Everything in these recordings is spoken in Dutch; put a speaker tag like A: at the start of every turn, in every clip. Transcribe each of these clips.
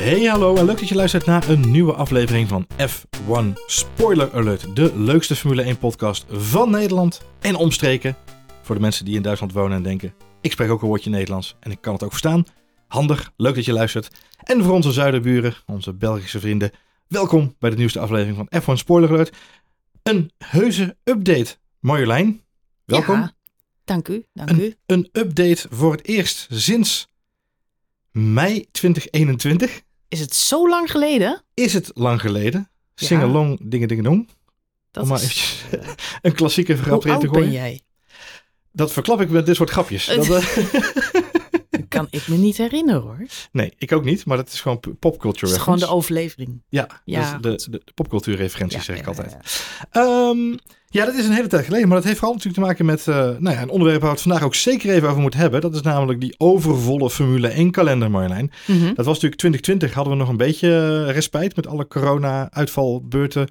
A: Hey hallo en leuk dat je luistert naar een nieuwe aflevering van F1 Spoiler Alert. De leukste Formule 1 podcast van Nederland en omstreken. Voor de mensen die in Duitsland wonen en denken, ik spreek ook een woordje Nederlands en ik kan het ook verstaan. Handig, leuk dat je luistert. En voor onze zuiderburen, onze Belgische vrienden, welkom bij de nieuwste aflevering van F1 Spoiler Alert. Een heuse update. Marjolein, welkom.
B: Ja, dank u, dank
A: Een,
B: u.
A: een update voor het eerst sinds mei 2021.
B: Is het zo lang geleden?
A: Is het lang geleden? Sing along, dingen, dingen, dong.
B: Dat
A: Om maar
B: is-
A: eventjes een klassieke grap in te
B: oud ben
A: gooien.
B: jij?
A: Dat verklap ik met dit soort grapjes. Dat, eh,
B: Dat kan ik me niet herinneren hoor. Het
A: nee, ik ook niet, maar dat is gewoon popculture
B: is gewoon de overlevering.
A: Ja,
B: Ja,
A: is de, de, de popcultuurreferentie
B: Ja,
A: zeg ik altijd.
B: ja,
A: Ehm, ja, dat is een hele tijd geleden, maar dat heeft vooral natuurlijk te maken met eh, nou ja, een onderwerp waar we het vandaag ook zeker even over moeten hebben. Dat is namelijk die overvolle Formule 1 kalender, Marjolein.
B: Mhm.
A: Dat was natuurlijk 2020, hadden we nog een beetje eh, respijt met alle corona-uitvalbeurten.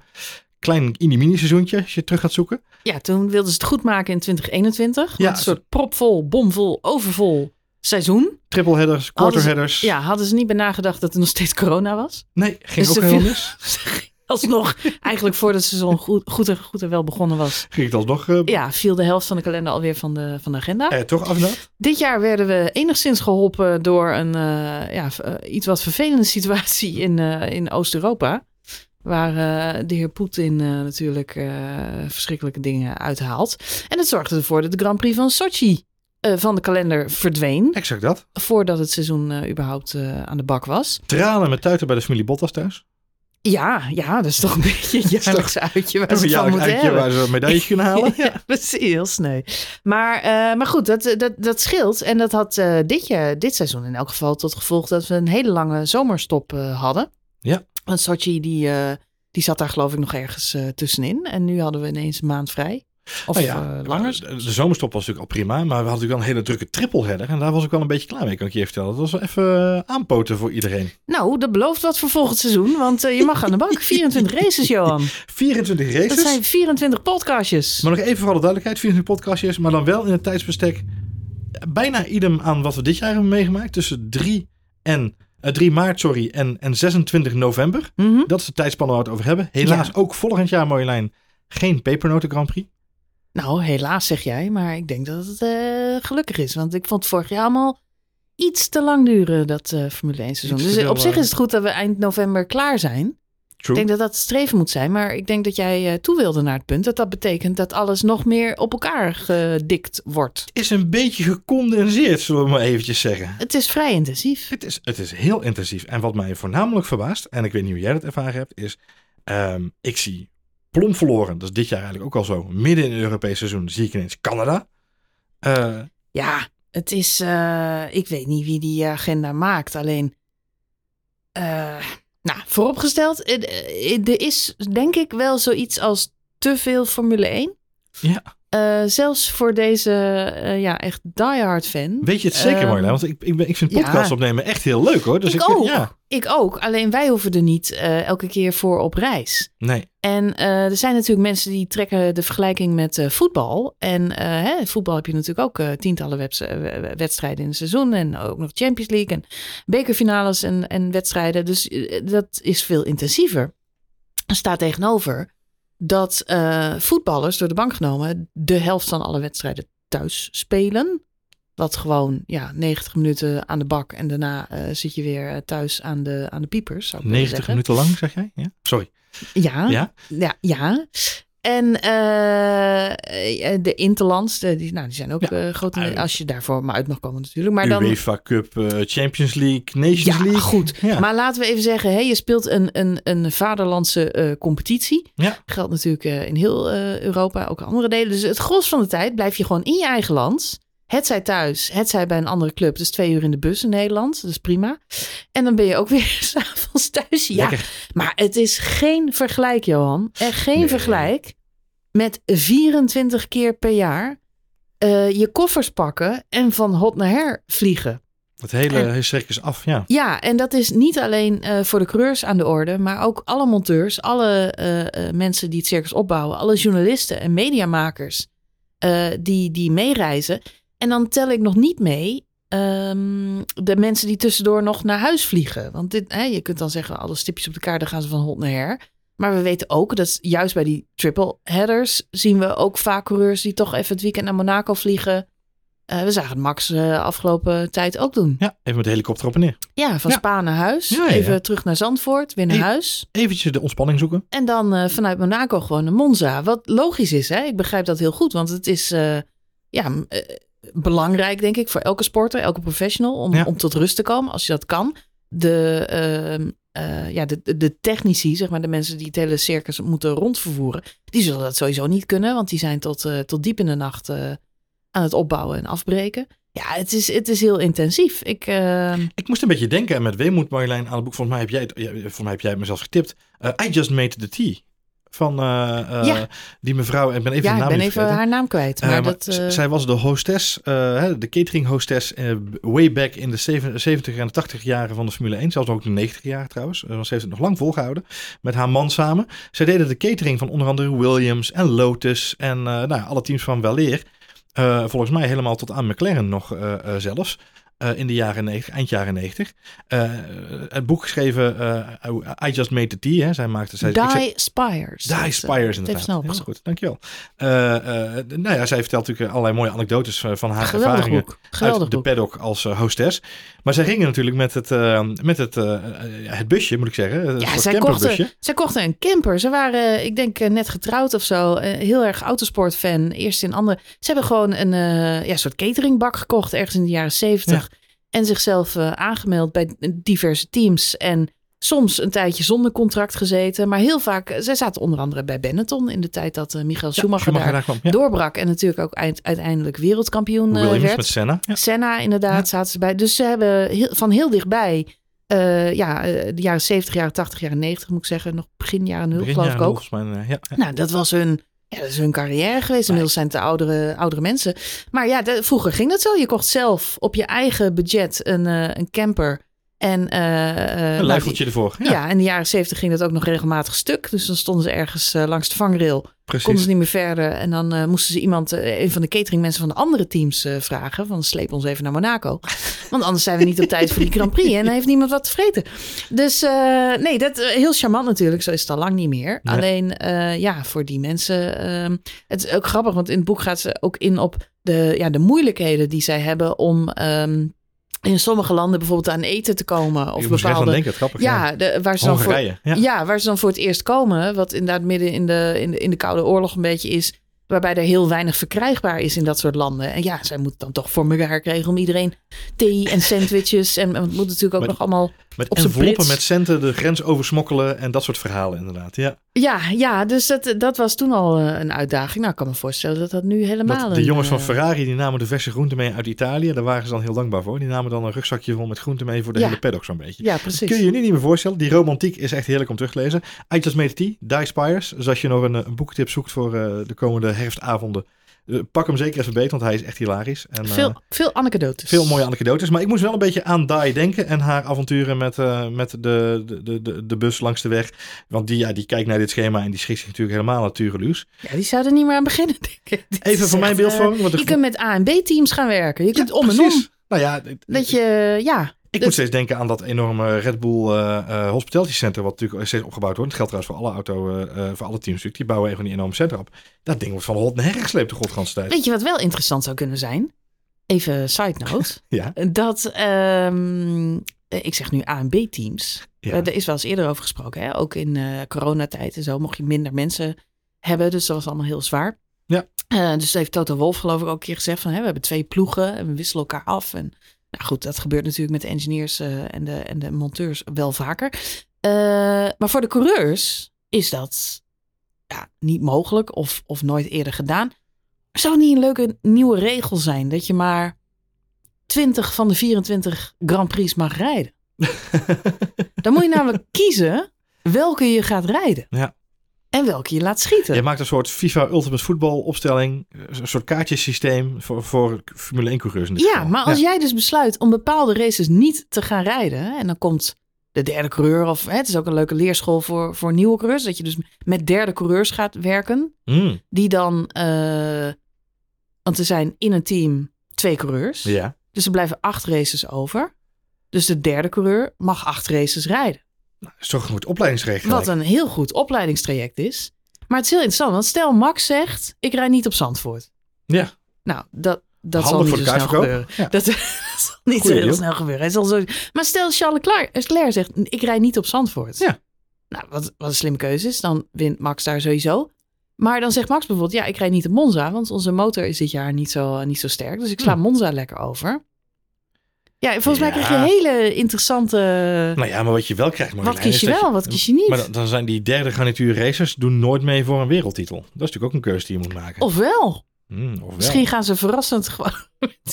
A: Klein mini seizoentje, als je terug gaat zoeken.
B: Ja, toen wilden ze het goed maken in 2021.
A: Ja,
B: een soort propvol, bomvol, overvol seizoen.
A: Triple headers, quarter
B: Hadden ze-
A: headers.
B: Ja, hadden ze niet bij nagedacht dat er nog steeds corona was.
A: Nee, ging
B: Dus
A: ook
B: viel-
A: mis.
B: Alsnog, eigenlijk voordat het seizoen goed, goed, en, goed en wel begonnen was.
A: Ging het alsnog eh
B: Ja, viel de helft van de kalender alweer van de, van de agenda.
A: eh, toch af en aan?
B: Dit jaar werden we enigszins geholpen door een eh, ja, eh, iets wat vervelende situatie in, in Oost-Europa. Waar de heer Poetin eh, natuurlijk verschrikkelijke dingen uithaalt. En dat zorgde ervoor dat de Grand Prix van Sochi van de kalender verdween.
A: Exact dat.
B: Voordat het seizoen überhaupt aan de bak was.
A: Tranen met tuiten bij de familie Bottas thuis.
B: Ja, ja, dat is toch een beetje een jaarlijks uitje waar ze het van moeten
A: uitje
B: hebben.
A: waar ze een medaille kunnen halen.
B: Ja, precies, heel sneu. Maar, eh, maar goed, dat, dat, dat scheelt. En dat had eh, dit, jaar, dit seizoen in elk geval tot gevolg dat we een hele lange zomerstop eh, hadden.
A: Ja.
B: Want Sochi die, die zat daar geloof ik nog ergens tussenin. En nu hadden we ineens een maand vrij. Of
A: Nou ja,
B: eh, langer.
A: De, de zomerstop was natuurlijk al prima, maar we hadden natuurlijk wel een hele drukke triple header. En daar was ik wel een beetje klaar mee, kan ik je even vertellen. Dat was even eh, aanpoten voor iedereen.
B: Nou, dat belooft wat voor volgend seizoen. Want eh, je mag aan de bank. 24 races, Johan.
A: 24 races.
B: Dat zijn 24 podcastjes.
A: Maar nog even voor alle duidelijkheid, 24 podcastjes, maar dan wel in het tijdsbestek bijna idem aan wat we dit jaar hebben meegemaakt. Tussen 3, en, eh, 3 maart sorry, en, en 26 november.
B: Mhm.
A: Dat is de tijdspanne waar we het over hebben. Helaas
B: Ja.
A: ook volgend jaar, Marjolein, geen pepernoten Grand Prix.
B: Nou, helaas zeg jij, maar ik denk dat het eh, gelukkig is. Want ik vond het vorig jaar allemaal iets te lang duren, dat eh, Formule 1 seizoen.
A: Iets
B: Dus op zich is het goed dat we eind november klaar zijn.
A: True.
B: Ik denk dat dat het streven moet zijn. Maar ik denk dat jij eh, toe wilde naar het punt dat dat betekent dat alles nog meer op elkaar gedikt wordt.
A: is een beetje gecondenseerd, zullen we maar eventjes zeggen.
B: Het is vrij intensief.
A: Het is, het is heel intensief. En wat mij voornamelijk verbaast, en ik weet niet hoe jij dat ervaren hebt, is ehm, ik zie plom verloren. Dat is dit jaar eigenlijk ook al zo. Midden in het Europees seizoen zie ik ineens Canada. Eh,
B: Ja, het is. eh, ik weet niet wie die agenda maakt. Alleen. eh, nou, vooropgesteld. er is denk ik wel zoiets als te veel Formule 1.
A: ja,
B: Eh, zelfs voor deze eh, ja, echt diehard fan.
A: weet je het zeker,
B: Ehm,
A: Marjolein? Want ik, ik, ben, ik vind
B: ja.
A: podcast opnemen echt heel leuk hoor. Dus
B: ik,
A: ik,
B: ook.
A: Ja,
B: Ik ook. Alleen wij hoeven er niet eh, elke keer voor op reis.
A: nee.
B: En er zijn natuurlijk mensen die trekken de vergelijking met voetbal. En hè, voetbal heb je natuurlijk ook tientallen wedstrijden in het seizoen. En ook nog Champions League en bekerfinales en, en wedstrijden. Dus dat is veel intensiever. Er staat tegenover dat eh, voetballers door de bank genomen de helft van alle wedstrijden thuis spelen. Wat gewoon ja, 90 minuten aan de bak en daarna eh, zit je weer eh, thuis aan de, aan de piepers. Zou ik willen
A: 90
B: zeggen.
A: minuten lang, zeg jij? Ja? Sorry.
B: Ja,
A: Ja?
B: ja, ja. En eh, de Interlands, de, die, nou, die zijn ook
A: Ja.
B: eh, groot. Als je daarvoor maar uit mag komen natuurlijk. Maar dan,
A: UEFA Cup, eh, Champions League, Nations
B: ja,
A: League.
B: goed.
A: Ja.
B: Maar laten we even zeggen, hè, je speelt een, een, een vaderlandse eh, competitie.
A: Ja.
B: Geldt natuurlijk eh, in heel eh, Europa, ook andere delen. Dus het gros van de tijd blijf je gewoon in je eigen land. Het zij thuis, het zij bij een andere club. Dus twee uur in de bus in Nederland. Dat is prima. En dan ben je ook weer s'avonds thuis. Ja,
A: Lekker.
B: maar het is geen vergelijk, Johan. Er geen
A: Nee.
B: vergelijk met 24 keer per jaar eh, je koffers pakken en van hot naar her vliegen.
A: Het hele
B: En-
A: circus af, ja.
B: Ja, en dat is niet alleen eh, voor de coureurs aan de orde, maar ook alle monteurs, alle eh, eh, mensen die het circus opbouwen, alle journalisten en mediamakers eh, die, die meereizen. En dan tel ik nog niet mee ehm, de mensen die tussendoor nog naar huis vliegen. Want dit, hè, je kunt dan zeggen, alle stipjes op de kaart, dan gaan ze van hot naar her. Maar we weten ook dat juist bij die triple headers zien we ook vaak coureurs die toch even het weekend naar Monaco vliegen. Eh, we zagen het Max uh, afgelopen tijd ook doen.
A: Ja, even met de helikopter op en neer.
B: Ja, van
A: Ja.
B: Spa naar huis.
A: Ja, ja,
B: even terug naar Zandvoort, weer naar
A: Hey.
B: huis.
A: Eventjes de ontspanning zoeken.
B: En dan eh, vanuit Monaco gewoon naar Monza. Wat logisch is, hè? Ik begrijp dat heel goed. Want het is ja, belangrijk, denk ik, voor elke sporter, elke professional... om,
A: Ja.
B: om tot rust te komen, als je dat kan. De, ehm, eh, ja, de, de- technici, zeg maar, de mensen die het hele circus moeten rondvervoeren... die zullen dat sowieso niet kunnen, want die zijn tot, eh, tot diep in de nacht eh, aan het opbouwen en afbreken. Ja, het is, het is heel intensief. Ik, eh,
A: Ik moest een beetje denken en met weemoed Marjolein aan het boek. Volgens mij heb jij het, volgens mij heb jij het me zelfs getipt. I Just Made the Tea. Van eh, eh,
B: Ja.
A: die mevrouw, ik ben even
B: ja,
A: de
B: ik
A: naam
B: ben even haar naam kwijt.
A: Eh,
B: Maar
A: maar
B: dat,
A: Zij was de hostess, de catering hostess, way back in de zeven- 70 en de 80 jaren van de Formule 1. Zelfs ook de 90 jaar trouwens. Want ze heeft het nog lang volgehouden met haar man samen. Zij deden de catering van onder andere Williams en Lotus en nou, alle teams van Weleer. Volgens mij helemaal tot aan McLaren nog zelfs. Eh, in de jaren 90, eind jaren 90. Eh, het boek geschreven eh, I Just Made the Tea. Hè. Zij maakte, zij,
B: Die Spires.
A: Die Spires inderdaad.
B: Snel
A: Heel goed, dankjewel. Nou ja, zij vertelt natuurlijk allerlei mooie anekdotes van haar
B: Geweldig
A: ervaringen
B: boek.
A: Uit de paddock als hostess. Maar zij gingen natuurlijk met het, met het, het busje, moet ik zeggen.
B: Ja, zij kochten, zij kochten een camper. Ze waren, ik denk, net getrouwd of zo. Heel erg autosportfan. Eerst in andere. Ze hebben gewoon een ja, soort cateringbak gekocht ergens in de jaren zeventig. En zichzelf eh, aangemeld bij diverse teams. En soms een tijdje zonder contract gezeten. Maar heel vaak, zij zaten onder andere bij Benetton in de tijd dat eh, Michael
A: Ja,
B: Schumacher, daar
A: kwam. Ja.
B: doorbrak. En natuurlijk ook eind- uiteindelijk wereldkampioen eh, werd.
A: met Senna. Ja.
B: Senna inderdaad zaten ze bij. Dus ze hebben heel, van heel dichtbij, eh, ja, eh, de jaren 70, jaren 80, jaren 90 moet ik zeggen. Nog begin jaren 0
A: Begin
B: geloof
A: jaren
B: ik ook.
A: nul, mij, eh, ja, ja.
B: Nou, dat was hun, ja, dat is hun carrière geweest. Inmiddels zijn het de oudere, oudere mensen. Maar ja, de- vroeger ging dat zo. Je kocht zelf op je eigen budget een, eh, een camper. En, eh, eh,
A: Een
B: nou,
A: lijfeltje ervoor. Ja,
B: ja. in de jaren 70 ging dat ook nog regelmatig stuk. Dus dan stonden ze ergens eh, langs de vangrail
A: precies.
B: konden ze niet meer verder. En dan moesten ze iemand, een van de cateringmensen van de andere teams vragen. Van sleep ons even naar Monaco. Want anders zijn we niet op tijd voor die Grand Prix. En dan heeft niemand wat te vreten. Dus nee, dat heel charmant natuurlijk. Zo is het al lang niet meer. Alleen ja, voor die mensen. ehm, het is ook grappig, want in het boek gaat ze ook in op de, ja, de moeilijkheden die zij hebben om ehm, in sommige landen bijvoorbeeld aan eten te komen. Of bepaalde.
A: denken, grappig. Ja,
B: Ja, de, waar ze dan voor.
A: Ja.
B: ja. waar ze dan voor het eerst komen, wat inderdaad midden in de, in de, in de Koude Oorlog een beetje is, waarbij er heel weinig verkrijgbaar is in dat soort landen. En ja, zij moeten dan toch voor elkaar krijgen om iedereen thee en sandwiches en het moet natuurlijk ook nog allemaal...
A: Met
B: op
A: enveloppen met centen de grens oversmokkelen en dat soort verhalen inderdaad. Ja.
B: Ja, ja dus dat, dat was toen al eh, een uitdaging. Nou, ik kan me voorstellen dat dat nu helemaal...
A: Dat de
B: een,
A: jongens van
B: eh,
A: Ferrari die namen de verse groenten mee uit Italië. Daar waren ze dan heel dankbaar voor. Die namen dan een rugzakje vol met groenten mee voor de
B: Ja.
A: hele paddock zo'n beetje.
B: Ja, precies.
A: Kun je je nu niet meer voorstellen. Die romantiek is echt heerlijk om terug te lezen. I Just Made Tea, Die Spires. Dus als je nog een, eh, een boekentip zoekt voor de komende herfstavonden. eh, pak hem zeker even beet, want hij is echt hilarisch. En, eh,
B: veel, veel anekdotes.
A: veel mooie anekdotes. Maar ik moest wel een beetje aan Die denken. En haar avonturen met, eh, met de, de, de, de, bus langs de weg. Want die, ja, die kijkt naar dit schema en die schrikt zich natuurlijk helemaal Tureluus.
B: Ja, die zouden niet meer aan beginnen, denk ik.
A: Even voor mijn beeldvorming.
B: je kunt met A en B teams gaan werken. Je kunt
A: Ja,
B: om en om.
A: Nou ja,
B: Dat je, ja,
A: Ik
B: Dus-
A: moet steeds denken aan dat enorme Red Bull eh eh, Hospitality Center, wat natuurlijk steeds opgebouwd wordt. Dat geldt trouwens voor alle auto, eh, voor alle teams natuurlijk. Die bouwen even die enorme centra op. Dat ding wordt van hot naar gesleept de godganse tijd.
B: Weet je wat wel interessant zou kunnen zijn? Even side note.
A: Ja.
B: Dat, ehm, eh, ik zeg nu A en B teams.
A: Ja.
B: Er is wel eens eerder over gesproken. Hè? Ook in coronatijd en zo mocht je minder mensen hebben. Dus dat was allemaal heel zwaar.
A: Ja.
B: Dus heeft Toto Wolf geloof ik ook een keer gezegd van... Hè, we hebben twee ploegen en we wisselen elkaar af. En nou goed, dat gebeurt natuurlijk met de engineers eh, en, de, en de monteurs wel vaker. Eh, maar voor de coureurs is dat ja, niet mogelijk of, of nooit eerder gedaan. Zou het niet een leuke nieuwe regel zijn dat je maar 20 van de 24 Grand Prix mag rijden? Dan moet je namelijk kiezen welke je gaat rijden.
A: Ja.
B: En welke je laat schieten.
A: Je maakt een soort FIFA Ultimate Football opstelling. Een soort kaartjesysteem voor, voor Formule 1 coureurs in dit
B: Ja,
A: geval.
B: maar als jij dus besluit om bepaalde races niet te gaan rijden. En dan komt de derde coureur. Of hè, het is ook een leuke leerschool voor, voor nieuwe coureurs. Dat je dus met derde coureurs gaat werken.
A: Mm,
B: Die dan. eh, want er zijn in een team twee coureurs.
A: ja.
B: Dus er blijven acht races over. Dus de derde coureur mag acht races rijden.
A: Nou, dat is toch een goed opleidingstraject
B: Wat een heel goed opleidingstraject is. Maar het is heel interessant, want stel Max zegt, ik rijd niet op Zandvoort.
A: Ja,
B: Nou, dat, dat
A: handig
B: zal niet zo snel gebeuren.
A: Ja.
B: Dat, dat zal niet zo heel
A: deal.
B: snel gebeuren. Hij zal zo... Maar stel Charles Leclerc, Leclerc zegt, ik rijd niet op Zandvoort.
A: Ja.
B: Nou, wat, wat een slimme keuze is, dan wint Max daar sowieso. Maar dan zegt Max bijvoorbeeld, ja, ik rijd niet op Monza, want onze motor is dit jaar niet zo, niet zo sterk. Dus ik sla
A: Hm.
B: Monza lekker over. Ja, volgens mij krijg je hele interessante...
A: Nou ja, maar wat je wel krijgt,
B: wat
A: Marjolein,
B: kies
A: is
B: je wel, wat kies je niet?
A: Maar dan, dan zijn die derde garnituur racers doen nooit mee voor een wereldtitel. Dat is natuurlijk ook een keuze die je moet maken.
B: Ofwel,
A: Hmm, ofwel.
B: misschien gaan ze verrassend gewoon...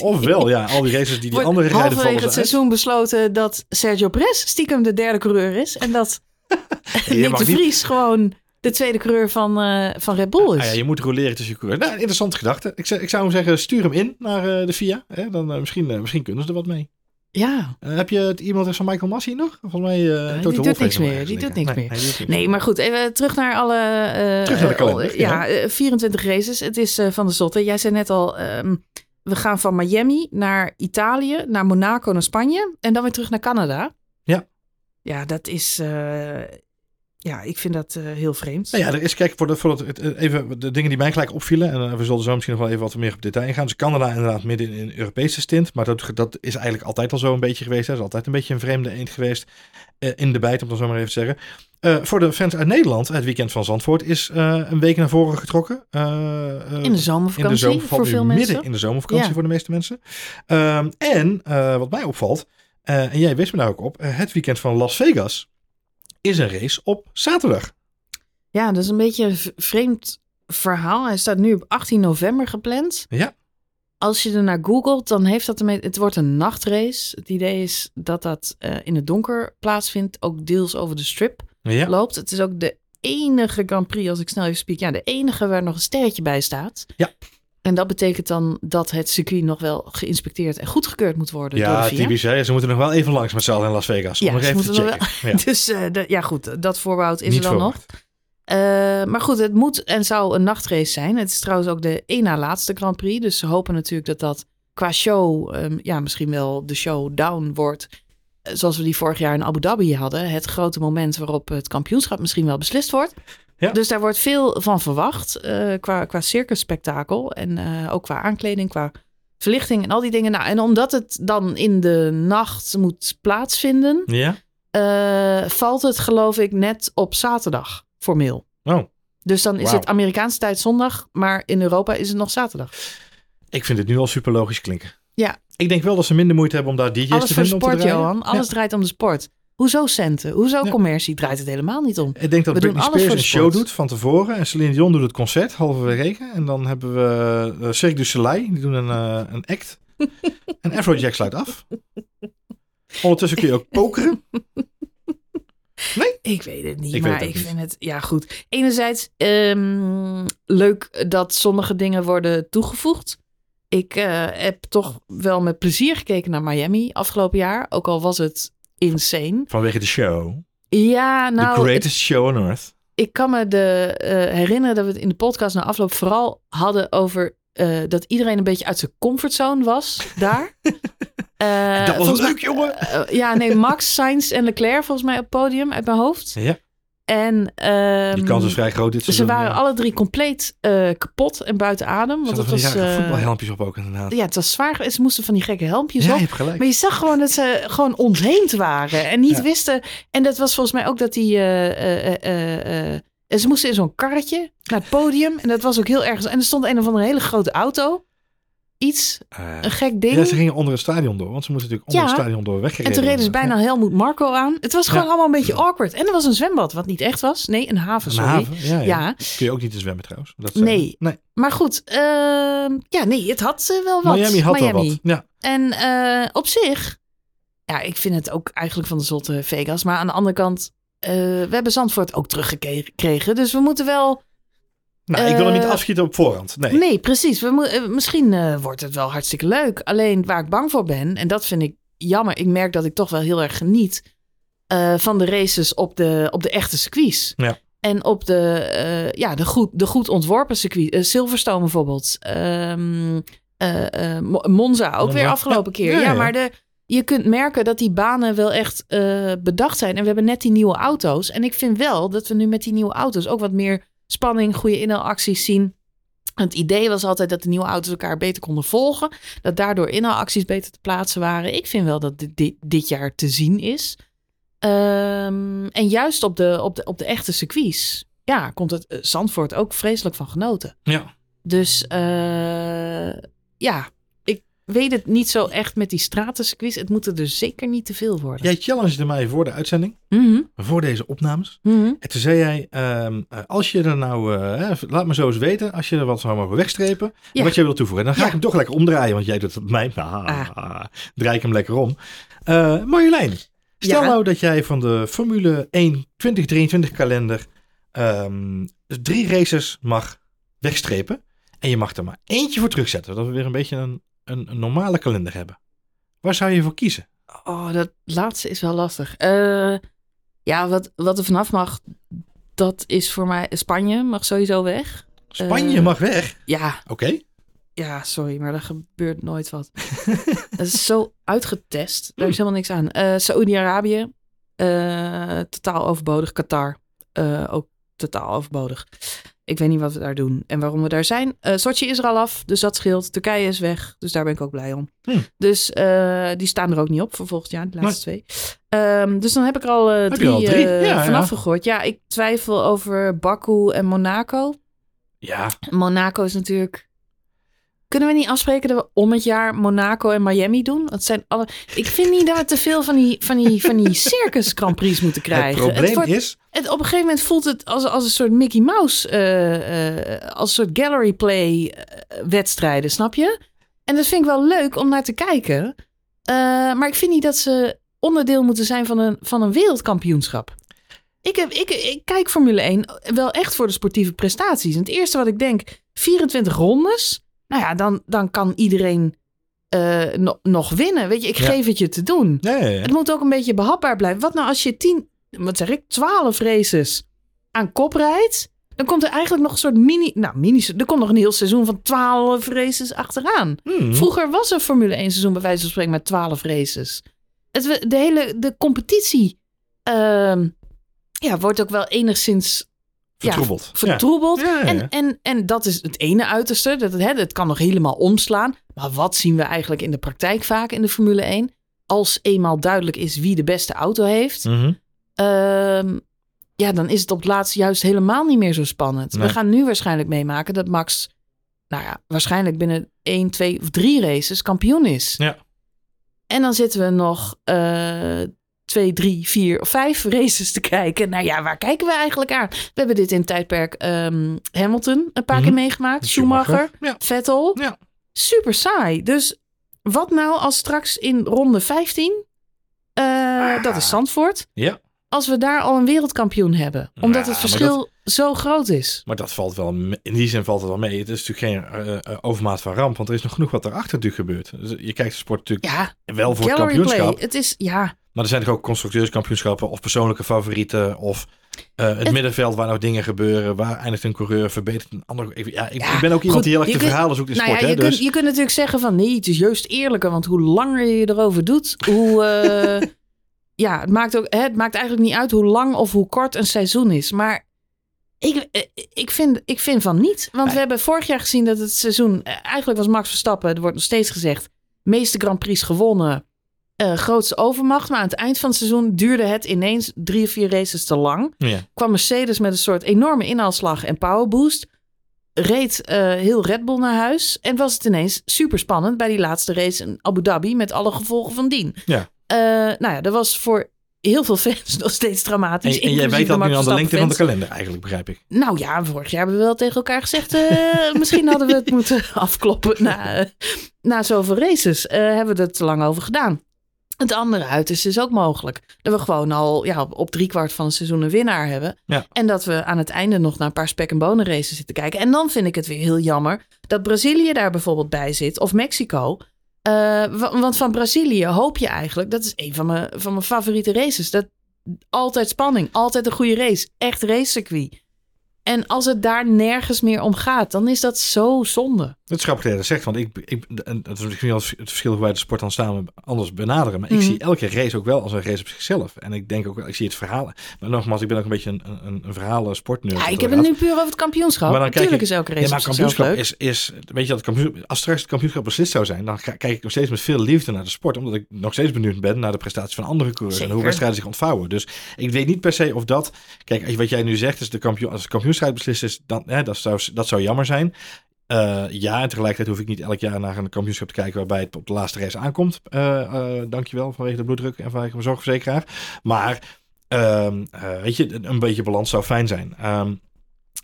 A: Ofwel, ja, al die races die die
B: Wordt
A: andere rijden vallen
B: het
A: uit.
B: seizoen besloten dat Sergio Perez stiekem de derde coureur is. En dat Nick de
A: niet-
B: Vries gewoon de tweede coureur van, eh, van Red Bull is.
A: Ah ja, je moet roleren tussen je coureurs. Nou, interessante gedachte. Ik, zou- ik zou hem zeggen, stuur hem in naar eh, de FIA. Hè? Dan, eh, misschien, misschien kunnen ze er wat mee.
B: Ja.
A: Eh, heb je het e-mailadres van Michael Massey nog? Volgens mij... eh,
B: die
A: Toto
B: doet niks meer, die doet niks
A: Nee,
B: meer.
A: doet
B: Nee, maar goed, even terug naar alle...
A: Terug naar de kalender,
B: oh, ja,
A: ja.
B: eh, 24 races. Het is van de zotte. Jij zei net al, ehm, we gaan van Miami naar Italië, naar Monaco, naar Spanje. En dan weer terug naar Canada.
A: Ja.
B: Ja, dat is... eh, ja, ik vind dat eh, heel vreemd.
A: Nou ja, er is, kijk, voor, de, voor het, het- even de dingen die mij gelijk opvielen. En eh, we zullen zo misschien nog wel even wat meer op detail ingaan. Dus Canada inderdaad midden in een Europese stint. Maar dat, dat is eigenlijk altijd al zo een beetje geweest. Hè. Dat is altijd een beetje een vreemde eend geweest. eh, in de bijt, om dat zo maar even te zeggen. Eh, voor de fans uit Nederland, het weekend van Zandvoort, is eh, een week naar voren getrokken. Eh, eh,
B: in de zomervakantie
A: in de zomer,
B: voor veel
A: midden
B: mensen.
A: in de zomervakantie
B: Ja.
A: voor de meeste mensen. Ehm, en eh, wat mij opvalt, eh, en jij wist me daar ook op, eh, het weekend van Las Vegas is een race op zaterdag.
B: Ja, dat is een beetje een vreemd verhaal. Hij staat nu op 18 november gepland.
A: Ja.
B: Als je er naar googelt, dan heeft dat ermee... Het wordt een nachtrace. Het idee is dat dat eh, in het donker plaatsvindt. Ook deels over de strip
A: Ja.
B: loopt. Het is ook de enige Grand Prix, als ik snel even spiek. Ja, de enige waar nog een sterretje bij staat.
A: Ja.
B: En dat betekent dan dat het circuit nog wel geïnspecteerd en goedgekeurd moet worden door
A: Ja,
B: de VIA.
A: typisch. Hè? Ze moeten nog wel even langs met z'n allen in Las Vegas.
B: Ja,
A: om nog even te checken. Ja.
B: Dus eh, de- ja, goed, dat voorbehoud is
A: Niet
B: er dan nog. Eh, maar goed, het moet en zou een nachtrace zijn. Het is trouwens ook de één na laatste Grand Prix. Dus ze hopen natuurlijk dat dat qua show ehm, ja, misschien wel de showdown wordt. Zoals we die vorig jaar in Abu Dhabi hadden. Het grote moment waarop het kampioenschap misschien wel beslist wordt.
A: Ja.
B: Dus daar wordt veel van verwacht eh, qua, qua circusspektakel. En eh, ook qua aankleding, qua verlichting en al die dingen. Nou, en omdat het dan in de nacht moet plaatsvinden,
A: Ja?
B: eh, valt het geloof ik net op zaterdag formeel.
A: Oh,
B: Dus dan is het Amerikaanse tijd zondag, maar in Europa is het nog zaterdag.
A: ik vind het nu al super logisch klinken.
B: Ja.
A: Ik denk wel dat ze minder moeite hebben om daar DJ's
B: Alles
A: te
B: voor
A: vinden om te
B: sport. Johan. Alles
A: Ja.
B: draait om de sport. Hoezo centen? Hoezo
A: Ja.
B: commercie? Draait het helemaal niet om.
A: Ik denk dat
B: We
A: Britney Spears een show
B: sport.
A: doet van tevoren. En Celine Dion doet het concert halverwege. En dan hebben we uh, Cirque du Soleil. Die doen een, eh, een act. en Afrojack sluit af. Ondertussen kun je ook pokeren.
B: Ik weet het niet,
A: Ik
B: maar
A: het
B: ik
A: niet.
B: vind het... Ja, goed. Enerzijds ehm, leuk dat sommige dingen worden toegevoegd. Ik eh, heb toch wel met plezier gekeken naar Miami afgelopen jaar. Ook al was het insane.
A: Vanwege de show.
B: Ja,
A: The
B: nou,
A: greatest show on earth.
B: ik kan me de, eh, herinneren dat we het in de podcast na afloop vooral hadden over eh, dat iedereen een beetje uit zijn comfortzone was daar.
A: Dat was leuk, jongen.
B: ja, nee, Max, Sainz en Leclerc volgens mij op het podium uit mijn hoofd.
A: Ja,
B: En ehm,
A: die kans is vrij groot dit
B: ze waren
A: ja.
B: alle drie compleet eh, kapot en buiten adem. Want het was, eh,
A: voetbalhelmpjes op ook inderdaad.
B: ja, het was zwaar. Ze moesten van die gekke helmpjes
A: Ja,
B: op.
A: je hebt gelijk.
B: Maar je zag gewoon dat ze gewoon ontheemd waren en niet
A: Ja.
B: wisten. En dat was volgens mij ook dat die. eh, ze moesten in zo'n karretje naar het podium. En dat was ook heel erg. En er stond een of andere hele grote auto. Iets,
A: Eh,
B: een gek ding.
A: ja, ze gingen onder het stadion door. Want ze moesten natuurlijk onder
B: Ja.
A: het stadion door weggereden
B: en toen reden ze bijna Helmoet Marco aan. Het was gewoon
A: Ja.
B: allemaal een beetje awkward. En er was een zwembad, wat niet echt was. Nee, een haven,
A: Een
B: sorry.
A: haven, ja, ja.
B: Ja.
A: Kun je ook niet te zwemmen trouwens. Dat
B: Nee.
A: nee.
B: Maar goed, ehm, ja, nee, het had eh, wel wat.
A: Miami had wel wat. Ja.
B: En eh, op zich, ja, ik vind het ook eigenlijk van de zotte Vegas. Maar aan de andere kant, we hebben Zandvoort ook teruggekregen. Dus we moeten wel...
A: Nou, ik wil hem niet
B: Eh,
A: afschieten op voorhand. Nee.
B: Nee, precies. We eh, misschien eh, wordt het wel hartstikke leuk. Alleen waar ik bang voor ben, en dat vind ik jammer. Ik merk dat ik toch wel heel erg geniet van de races op de, op de echte circuits.
A: Ja.
B: En op de, ja, de, goed, de goed ontworpen circuit. eh, Silverstone bijvoorbeeld. Ehm, eh, eh, Mo- Monza ook
A: Monza,
B: weer afgelopen keer.
A: Ja,
B: Ja,
A: ja.
B: maar de, je kunt merken dat die banen wel echt bedacht zijn. En we hebben net die nieuwe auto's. En ik vind wel dat we nu met die nieuwe auto's ook wat meer spanning, goede inhaalacties zien. Het idee was altijd dat de nieuwe auto's elkaar beter konden volgen. Dat daardoor inhaalacties beter te plaatsen waren. Ik vind wel dat dit, dit, dit jaar te zien is. Ehm, en juist op de, op, de, op de echte circuits. Ja, komt het eh, Zandvoort ook vreselijk van genoten.
A: Ja.
B: Dus eh, ja, weet het niet zo echt met die stratencircuits. Het moet er dus zeker niet te veel worden.
A: Jij challengede mij voor de uitzending,
B: Mhm,
A: voor deze opnames.
B: mhm.
A: En toen zei jij, ehm, eh, als je er nou, eh, laat me zo eens weten, als je er wat zou mogen wegstrepen,
B: Ja.
A: wat jij wil toevoegen. En dan ga
B: Ja.
A: ik hem toch lekker omdraaien, want jij doet het op mij. Ah, Draai ik hem lekker om. Eh Marjolein, stel
B: Ja.
A: nou dat jij van de Formule 1 2023 kalender ehm, drie races mag wegstrepen. En je mag er maar eentje voor terugzetten, dat we weer een beetje een, een, een normale kalender hebben. Waar zou je voor kiezen?
B: Oh, dat laatste is wel lastig. Eh, ja, wat, wat er vanaf mag, dat is voor mij... Spanje mag sowieso weg.
A: Spanje
B: Eh,
A: mag weg.
B: Ja,
A: Oké.
B: ja, sorry, maar er gebeurt nooit wat. Het is zo uitgetest. Daar is helemaal niks aan. Eh Saoedi-Arabië, totaal overbodig. Qatar, ook totaal overbodig. Ik weet niet wat we daar doen en waarom we daar zijn. Eh Sochi is er al af, dus dat scheelt. Turkije is weg, dus daar ben ik ook blij om.
A: Hmm.
B: Dus eh, die staan er ook niet op voor volgend jaar, de laatste twee. Ehm, dus dan heb ik er al
A: je
B: drie,
A: al drie? Ja,
B: vanaf
A: ja.
B: gegooid. Ja, ik twijfel over Baku en Monaco.
A: Ja,
B: Monaco is natuurlijk. Kunnen we niet afspreken dat we om het jaar Monaco en Miami doen? Dat zijn alle. Ik vind niet dat we te veel van die, van die, van die circus Grand Prix moeten krijgen.
A: het probleem
B: wordt-
A: is,
B: het, op een gegeven moment voelt het als, als een soort Mickey Mouse, eh, eh, als een soort gallery play eh, wedstrijden, snap je? En dat vind ik wel leuk om naar te kijken. Maar ik vind niet dat ze onderdeel moeten zijn van een, van een wereldkampioenschap. Ik, heb, ik, ik kijk Formule 1 wel echt voor de sportieve prestaties. En het eerste wat ik denk, 24 rondes. Nou ja, dan, dan kan iedereen eh, no- nog winnen. Weet je, ik
A: Ja.
B: geef het je te doen. Het moet ook een beetje behapbaar blijven. Wat nou als je 10, wat zeg ik, 12 races aan kop rijdt? Dan komt er eigenlijk nog een soort mini, nou mini, er komt nog een heel seizoen van 12 races achteraan.
A: Hmm.
B: Vroeger was een Formule 1 seizoen bij wijze van spreken met 12 races. Het, de hele de competitie ehm, ja, wordt ook wel enigszins
A: vertroebeld.
B: vertroebeld.
A: Ja, ja, ja.
B: En, en, en dat is het ene uiterste. Dat het, hè, het kan nog helemaal omslaan. Maar wat zien we eigenlijk in de praktijk vaak in de Formule 1? Als eenmaal duidelijk is wie de beste auto heeft,
A: Ja. Mhm.
B: ehm, ja, dan is het op het laatst juist helemaal niet meer zo spannend.
A: Nee.
B: We gaan nu waarschijnlijk meemaken dat Max, nou ja, waarschijnlijk binnen 1, 2 of 3 races kampioen is.
A: Ja.
B: En dan zitten we nog eh twee, drie, vier of vijf races te kijken. Nou ja, waar kijken we eigenlijk aan? We hebben dit in het tijdperk ehm, Hamilton een paar
A: Mhm.
B: keer meegemaakt. Schumacher,
A: Ja.
B: Vettel.
A: Ja.
B: Super saai. Dus wat nou als straks in ronde 15, eh, dat is Zandvoort,
A: ja,
B: als we daar al een wereldkampioen hebben? Omdat
A: Ja,
B: het verschil zo groot is.
A: maar dat valt wel, in die zin valt het wel mee. Het is natuurlijk geen eh, eh, overmaat van ramp, want er is nog genoeg wat erachter natuurlijk gebeurt. Dus je kijkt de sport natuurlijk
B: Ja,
A: wel voor het kampioenschap.
B: play. Het is, ja,
A: Maar er zijn toch ook constructeurskampioenschappen of persoonlijke favorieten of eh, het,
B: Het-
A: middenveld waar nog dingen gebeuren. Waar eindigt een coureur, verbetert een ander. Ik, ja, ik,
B: Ja,
A: ik ben ook iemand
B: goed,
A: die heel erg de
B: kunt-
A: verhalen zoekt in
B: Nou
A: sport.
B: ja, je,
A: hè,
B: kunt,
A: dus,
B: je kunt natuurlijk zeggen van nee, het is juist eerlijker. Want hoe langer je erover doet, hoe... eh, ja, het maakt, ook, hè, het maakt eigenlijk niet uit hoe lang of hoe kort een seizoen is. Maar ik, eh, ik, vind, ik vind van niet. Want
A: Nee.
B: we hebben vorig jaar gezien dat het seizoen... Eigenlijk was Max Verstappen, er wordt nog steeds gezegd... meeste Grand Prix gewonnen, eh, grootste overmacht. Maar aan het eind van het seizoen duurde het ineens drie of vier races te lang
A: ja.
B: kwam Mercedes met een soort enorme inhaalslag en powerboost. Reed eh, heel Red Bull naar huis. En was het ineens super spannend bij die laatste race in Abu Dhabi. Met alle gevolgen van dien.
A: Ja.
B: Eh, nou ja, dat was voor heel veel fans nog steeds dramatisch.
A: En, en jij weet dat nu aan de lengte van de kalender eigenlijk, begrijp ik.
B: Nou ja, vorig jaar hebben we wel tegen elkaar gezegd... misschien hadden we het moeten afkloppen na, eh, na zoveel races. Hebben we er te lang over gedaan. Het andere uit is dus ook mogelijk. Dat we gewoon al ja, op, op driekwart van het seizoen een winnaar hebben.
A: Ja.
B: En dat we aan het einde nog naar een paar spek- en bonen races zitten kijken. En dan vind ik het weer heel jammer dat Brazilië daar bijvoorbeeld bij zit. Of Mexico. Eh, wa- want van Brazilië hoop je eigenlijk... Dat is een van mijn, van mijn favoriete races. Dat, altijd spanning. Altijd een goede race. Echt racecircuit. En als het daar nergens meer om gaat, dan is dat zo zonde.
A: Het is grappig dat je dat zegt, want ik, ik, dat is misschien wel het verschil hoe wij de sport dan samen anders benaderen. Maar ik
B: Mhm.
A: zie elke race ook wel als een race op zichzelf. En ik denk ook, wel- ik zie het verhaal. Maar nogmaals, ik ben ook een beetje een, een, een verhalen sportnerd.
B: Ja, ik heb het nu puur over het kampioenschap.
A: Maar dan
B: Natuurlijk is elke race
A: Ja, maar kampioenschap is, is, weet je dat het kampioenschap, als straks het kampioenschap beslist zou zijn, dan kijk ik nog steeds met veel liefde naar de sport, omdat ik nog steeds benieuwd ben naar de prestaties van andere coureurs en hoe wedstrijden zich ontvouwen. Dus ik weet niet per se of dat, kijk, wat jij nu zegt, is de kampioen, als de kampioenschap beslist is, dan, hè, dat, zou, dat zou jammer zijn. Eh, ja, en tegelijkertijd hoef ik niet elk jaar naar een kampioenschap te kijken waarbij het op de laatste race aankomt. Eh eh, dankjewel vanwege de bloeddruk en vanwege mijn zorgverzekeraar. Maar ehm, eh, weet je, een, beetje balans zou fijn zijn. Ehm,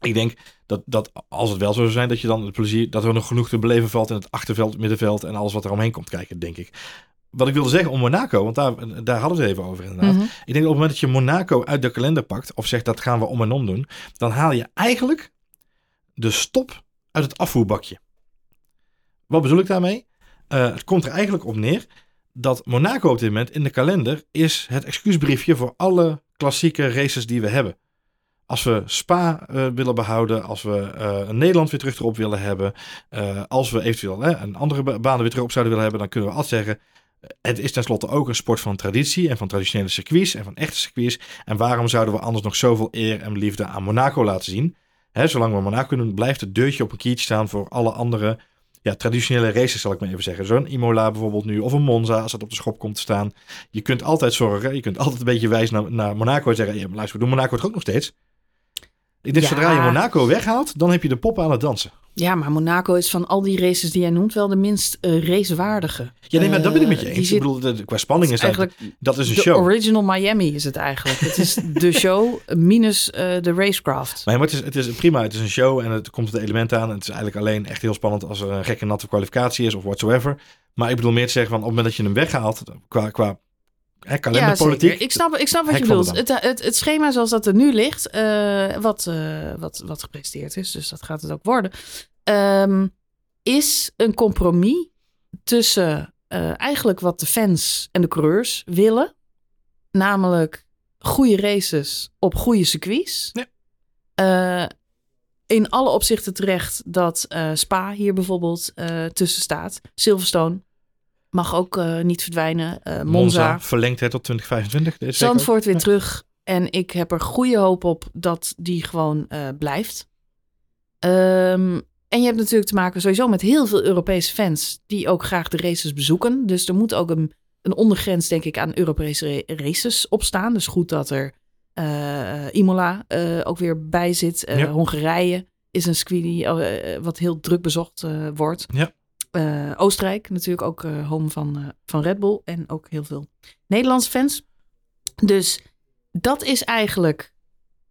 A: ik denk dat, dat als het wel zo zou zijn, dat je dan het plezier, dat er nog genoeg te beleven valt in het achterveld, middenveld en alles wat er omheen komt kijken, denk ik. Wat ik wilde zeggen om Monaco, want daar, daar hadden we het even over inderdaad.
B: Mhm.
A: Ik denk dat op het moment dat je Monaco uit de kalender pakt, of zegt dat gaan we om en om doen, dan haal je eigenlijk de stop uit het afvoerbakje. Wat bedoel ik daarmee? Eh, het komt er eigenlijk op neer dat Monaco op dit moment in de kalender is het excuusbriefje voor alle klassieke races die we hebben. Als we Spa eh, willen behouden, als we eh, Nederland weer terug erop willen hebben, als we eventueel hè, een andere ba- banen weer terug op zouden willen hebben, dan kunnen we altijd zeggen, het is tenslotte ook een sport van traditie en van traditionele circuits en van echte circuits. En waarom zouden we anders nog zoveel eer en liefde aan Monaco laten zien? Hè, zolang we Monaco doen, blijft het deurtje op een kiertje staan voor alle andere ja, traditionele races, zal ik maar even zeggen. Zo'n Imola bijvoorbeeld nu, of een Monza als het op de schop komt te staan. Je kunt altijd zorgen, je kunt altijd een beetje wijzen naar, naar Monaco en zeggen, ja, maar luister, we doen Monaco toch ook nog steeds? Ik denk,
B: Ja.
A: zodra je Monaco weghaalt, dan heb je de poppen aan het dansen.
B: Ja, maar Monaco is van al die races die jij noemt wel de minst eh, racewaardige.
A: Ja, nee, maar dat ben ik met je
B: Eh,
A: eens. Ik
B: zit-
A: bedoel, de- qua spanning is dat,
B: eigenlijk
A: dat is een
B: de
A: show.
B: original Miami is het eigenlijk. het is de show minus eh, de racecraft.
A: Maar, ja, maar het, is, het is prima, het is een show en het komt het element aan. En het is eigenlijk alleen echt heel spannend als er een gekke natte kwalificatie is of whatsoever. Maar ik bedoel meer te zeggen van op het moment dat je hem weghaalt, qua, qua hè,
B: Ja, zeker. Ik snap, ik snap wat
A: Hek
B: je bedoelt. Het, het, het schema zoals dat er nu ligt, eh, wat, eh, wat, wat gepresteerd is, dus dat gaat het ook worden, ehm, is een compromis tussen eh, eigenlijk wat de fans en de coureurs willen. Namelijk goede races op goede circuits.
A: Ja.
B: In alle opzichten terecht dat Spa hier bijvoorbeeld tussen staat. Silverstone mag ook eh, niet verdwijnen. Eh, Monza,
A: Monza verlengt het tot 2025. Deze week ook.
B: Zandvoort weer
A: Ja.
B: terug. En ik heb er goede hoop op dat die gewoon eh, blijft. Ehm, en je hebt natuurlijk te maken sowieso met heel veel Europese fans die ook graag de races bezoeken. Dus er moet ook een, een ondergrens, denk ik, aan Europese ra- races op staan. Dus goed dat er Imola ook weer bij zit.
A: Ja.
B: Hongarije is een circuit wat heel druk bezocht wordt.
A: Ja.
B: Eh, Oostenrijk natuurlijk ook eh, home van, eh, van Red Bull. En ook heel veel Nederlandse fans. Dus dat is eigenlijk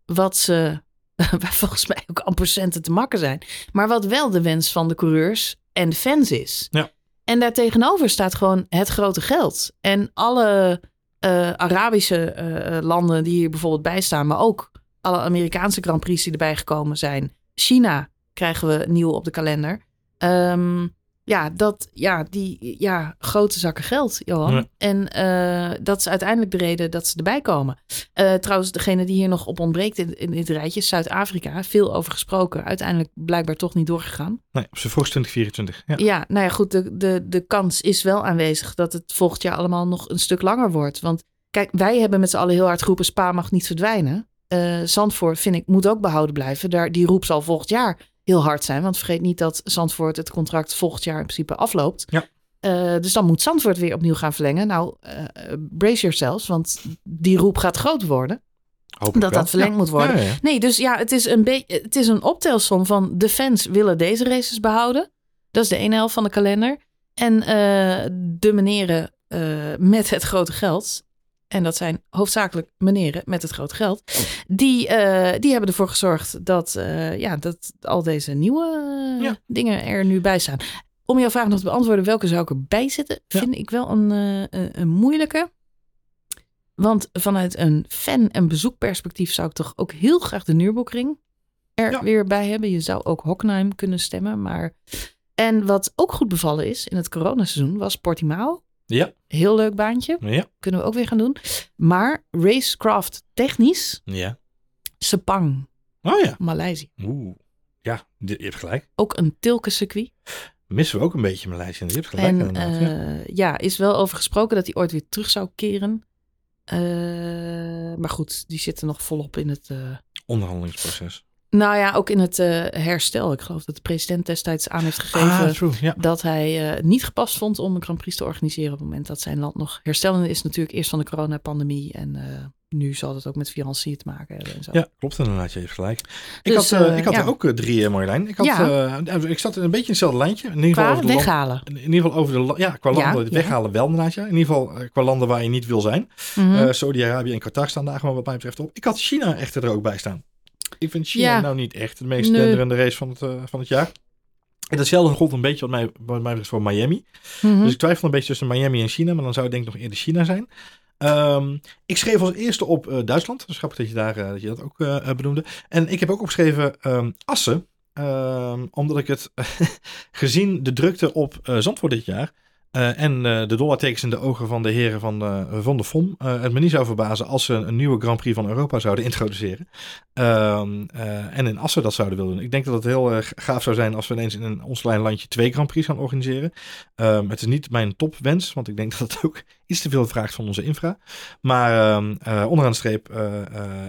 B: wat ze, waar volgens mij ook amper centen te makken zijn. Maar wat wel de wens van de coureurs en de fans is.
A: Ja.
B: En daartegenover staat gewoon het grote geld. En alle Arabische landen die hier bijvoorbeeld bij staan, maar ook alle Amerikaanse Grand Prix die erbij gekomen zijn. China krijgen we nieuw op de kalender. Ehm, ja, dat, ja, die ja, grote zakken geld, Johan.
A: Ja.
B: En eh, dat is uiteindelijk de reden dat ze erbij komen. Eh, trouwens, degene die hier nog op ontbreekt in, in dit rijtje, Zuid-Afrika. Veel over gesproken. Uiteindelijk blijkbaar toch niet doorgegaan.
A: Nee, op zijn vroegst 2024. Ja.
B: Ja, nou ja, goed. De, de, de kans is wel aanwezig dat het volgend jaar allemaal nog een stuk langer wordt. Want kijk, wij hebben met z'n allen heel hard geroepen: Spa mag niet verdwijnen. Eh Zandvoort, vind ik, moet ook behouden blijven. Daar, die roep zal volgend jaar heel hard zijn. Want vergeet niet dat Zandvoort het contract volgend jaar in principe afloopt.
A: Ja.
B: Eh, dus dan moet Zandvoort weer opnieuw gaan verlengen. Nou, eh, brace yourselves, want die roep gaat groot worden.
A: Hoop
B: Dat dat verlengd
A: Ja.
B: moet worden.
A: Ja, ja, ja.
B: Nee, dus ja, het is een, beetje, het is een optelsom van de fans willen deze races behouden. Dat is de ene helft van de kalender. En eh, de meneren met het grote geld, en dat zijn hoofdzakelijk meneren met het grote geld, die, eh, die hebben ervoor gezorgd dat, eh, ja, dat al deze nieuwe eh,
A: Ja.
B: dingen er nu bij staan. Om jouw vraag nog te beantwoorden, welke zou ik erbij zetten,
A: Ja.
B: vind ik wel een, een, een moeilijke. Want vanuit een fan- en bezoekperspectief zou ik toch ook heel graag de Nürburgring er
A: Ja.
B: weer bij hebben. Je zou ook Hockenheim kunnen stemmen. Maar... En wat ook goed bevallen is in het coronaseizoen was Portimao.
A: Ja.
B: Heel leuk baantje.
A: Ja.
B: Kunnen we ook weer gaan doen. Maar racecraft technisch,
A: Ja.
B: Sepang.
A: Oh ja.
B: Maleisië.
A: Oeh. Ja, je hebt gelijk.
B: Ook een Tilke-circuit.
A: Missen we ook een beetje Maleisië. Je hebt gelijk
B: En
A: inderdaad. ja.
B: eh, ja, is wel over gesproken dat hij ooit weer terug zou keren. Eh, maar goed, die zitten nog volop in het. eh,
A: Onderhandelingsproces.
B: Nou ja, ook in het eh, herstel. Ik geloof dat de president destijds aan heeft gegeven.
A: Ah, true. Ja.
B: dat hij eh, niet gepast vond om een Grand Prix te organiseren op het moment dat zijn land nog herstellende is. Natuurlijk eerst van de coronapandemie en eh, nu zal het ook met financiën te maken hebben en zo.
A: Ja, klopt inderdaad. Je hebt gelijk. Ik
B: Dus,
A: had, ik had
B: ja.
A: er ook drie, Marjolein. Ik, had,
B: Ja.
A: ik zat in een beetje in hetzelfde lijntje. In ieder geval
B: Qua
A: over de land-
B: weghalen.
A: in ieder geval over de ja, qua landen
B: ja.
A: weghalen wel inderdaad. Ja. In ieder geval qua landen waar je niet wil zijn.
B: Mhm.
A: Eh, Saudi-Arabië en Qatar staan daar gewoon wat mij betreft op. Ik had China echter er ook bij staan. Ik vind China
B: Ja.
A: nou niet echt de meest
B: Nee.
A: denderende race van het, eh, van het jaar. En datzelfde gold een beetje wat mij, wat mij betreft voor Miami.
B: Mhm.
A: Dus ik twijfel een beetje tussen Miami en China, maar dan zou het denk ik nog eerder China zijn. Ehm, ik schreef als eerste op eh, Duitsland. Dus grappig dat je, daar, eh, dat je dat ook eh, benoemde. En ik heb ook opgeschreven ehm, Assen. Ehm, omdat ik het, gezien de drukte op Zandvoort dit jaar... eh, en eh, de dollartekens in de ogen van de heren van, eh, van de FOM... het me niet zou verbazen als ze een nieuwe Grand Prix van Europa zouden introduceren. Ehm, eh, en in Assen dat zouden willen doen. Ik denk dat het heel gaaf zou zijn als we ineens in een, ons klein landje twee Grand Prix gaan organiseren. Ehm, het is niet mijn topwens, want ik denk dat het ook iets te veel vraagt van onze infra. Maar ehm, eh, onderaan de streep,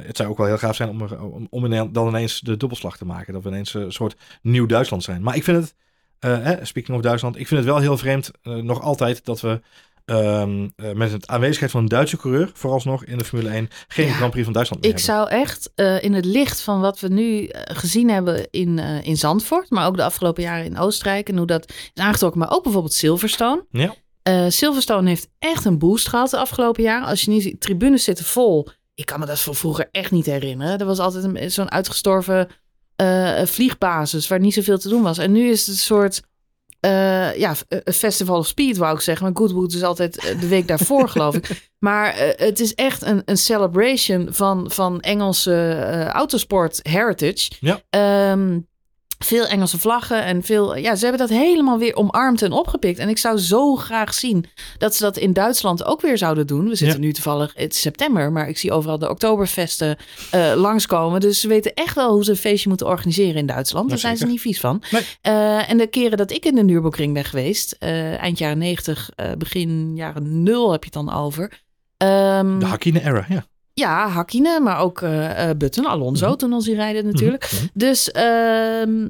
A: het zou ook wel heel gaaf zijn om, om, om dan ineens de dubbelslag te maken. Dat we ineens een soort nieuw Duitsland zijn. Maar ik vind het, eh, eh, speaking of Duitsland, ik vind het wel heel vreemd eh, nog altijd dat we ehm, eh, met het aanwezigheid van een Duitse coureur, vooralsnog in de Formule 1, geen
B: Ja.
A: Grand Prix van Duitsland meer
B: Ik
A: hebben.
B: zou echt in het licht van wat we nu gezien hebben in, in Zandvoort, maar ook de afgelopen jaren in Oostenrijk en hoe dat is aangetrokken, maar ook bijvoorbeeld Silverstone.
A: Ja.
B: Silverstone heeft echt een boost gehad de afgelopen jaren. Als je nu ziet, tribunes zitten vol. Ik kan me dat van vroeger echt niet herinneren. Er was altijd een- zo'n uitgestorven eh, vliegbasis waar niet zoveel te doen was. En nu is het een soort eh, ja, festival of speed wou ik zeggen. Maar Goodwood is altijd eh, de week daarvoor geloof ik. Maar het is echt een, een celebration van, van Engelse autosport heritage.
A: Ja.
B: Ehm, veel Engelse vlaggen en veel. Ja, ze hebben dat helemaal weer omarmd en opgepikt. En ik zou zo graag zien dat ze dat in Duitsland ook weer zouden doen. We zitten
A: Ja.
B: nu toevallig, het is september, maar ik zie overal de Oktoberfesten eh langskomen. Dus ze weten echt wel hoe ze een feestje moeten organiseren in Duitsland. Daar zijn ze niet vies van.
A: Nee.
B: Eh, en de keren dat ik in de Nürburgring ben geweest, eh, eind jaren 90, eh, begin jaren 0 heb je het dan over. Ehm,
A: De Hakkinen era, ja.
B: Ja, Hakkinen, maar ook eh, Button, Alonso
A: Mhm.
B: toen als hij rijden natuurlijk.
A: Mhm.
B: Dus ehm,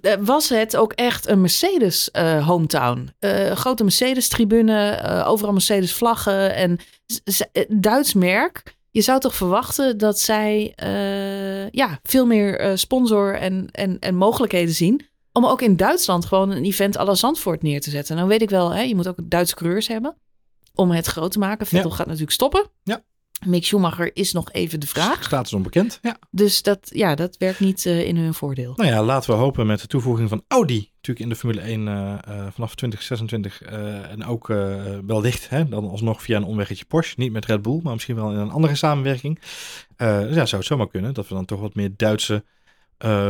B: eh, was het ook echt een Mercedes hometown. Grote Mercedes tribune, overal Mercedes vlaggen en Duits merk. Je zou toch verwachten dat zij ja, veel meer sponsor en, en, en mogelijkheden zien. Om ook in Duitsland gewoon een event à la Zandvoort neer te zetten. Nou weet ik wel, hè, je moet ook Duitse coureurs hebben. Om het groot te maken. Vettel gaat natuurlijk stoppen.
A: Ja.
B: Mick Schumacher is nog even de vraag.
A: Status onbekend, ja.
B: Dus dat, ja, dat werkt niet eh, in hun voordeel.
A: Nou ja, laten we hopen met de toevoeging van Audi. Natuurlijk in de Formule 1 eh, eh, vanaf 2026. eh, en ook wellicht hè, dan alsnog via een omweggetje Porsche. Niet met Red Bull, maar misschien wel in een andere samenwerking. Dus ja, zou het zomaar kunnen dat we dan toch wat meer Duitse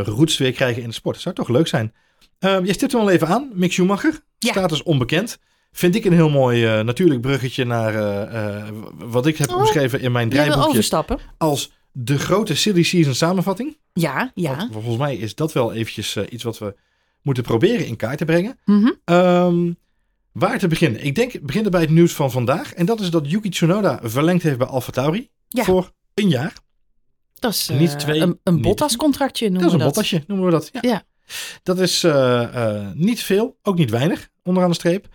A: roots weer krijgen in de sport. Dat zou toch leuk zijn. Uh, je stipt hem al even aan. Mick Schumacher,
B: Ja.
A: status onbekend. Vind ik een heel mooi eh, natuurlijk bruggetje naar eh, eh, wat ik heb
B: Oh,
A: omschreven in mijn draaiboekje.
B: overstappen?
A: Als de grote silly season samenvatting.
B: Ja, ja.
A: Want volgens mij is dat wel eventjes iets wat we moeten proberen in kaart te brengen.
B: Mhm.
A: Ehm, waar te beginnen? Ik denk, we beginnen bij het nieuws van vandaag. En dat is dat Yuki Tsunoda verlengd heeft bij AlphaTauri.
B: Ja.
A: Voor een jaar.
B: Dat is
A: Niet
B: eh,
A: twee,
B: een, een Bottas-contractje noemen
A: dat is een
B: we dat.
A: bottasje, noemen we dat. Ja.
B: Ja.
A: Dat is eh, eh, niet veel, ook niet weinig, onderaan de streep.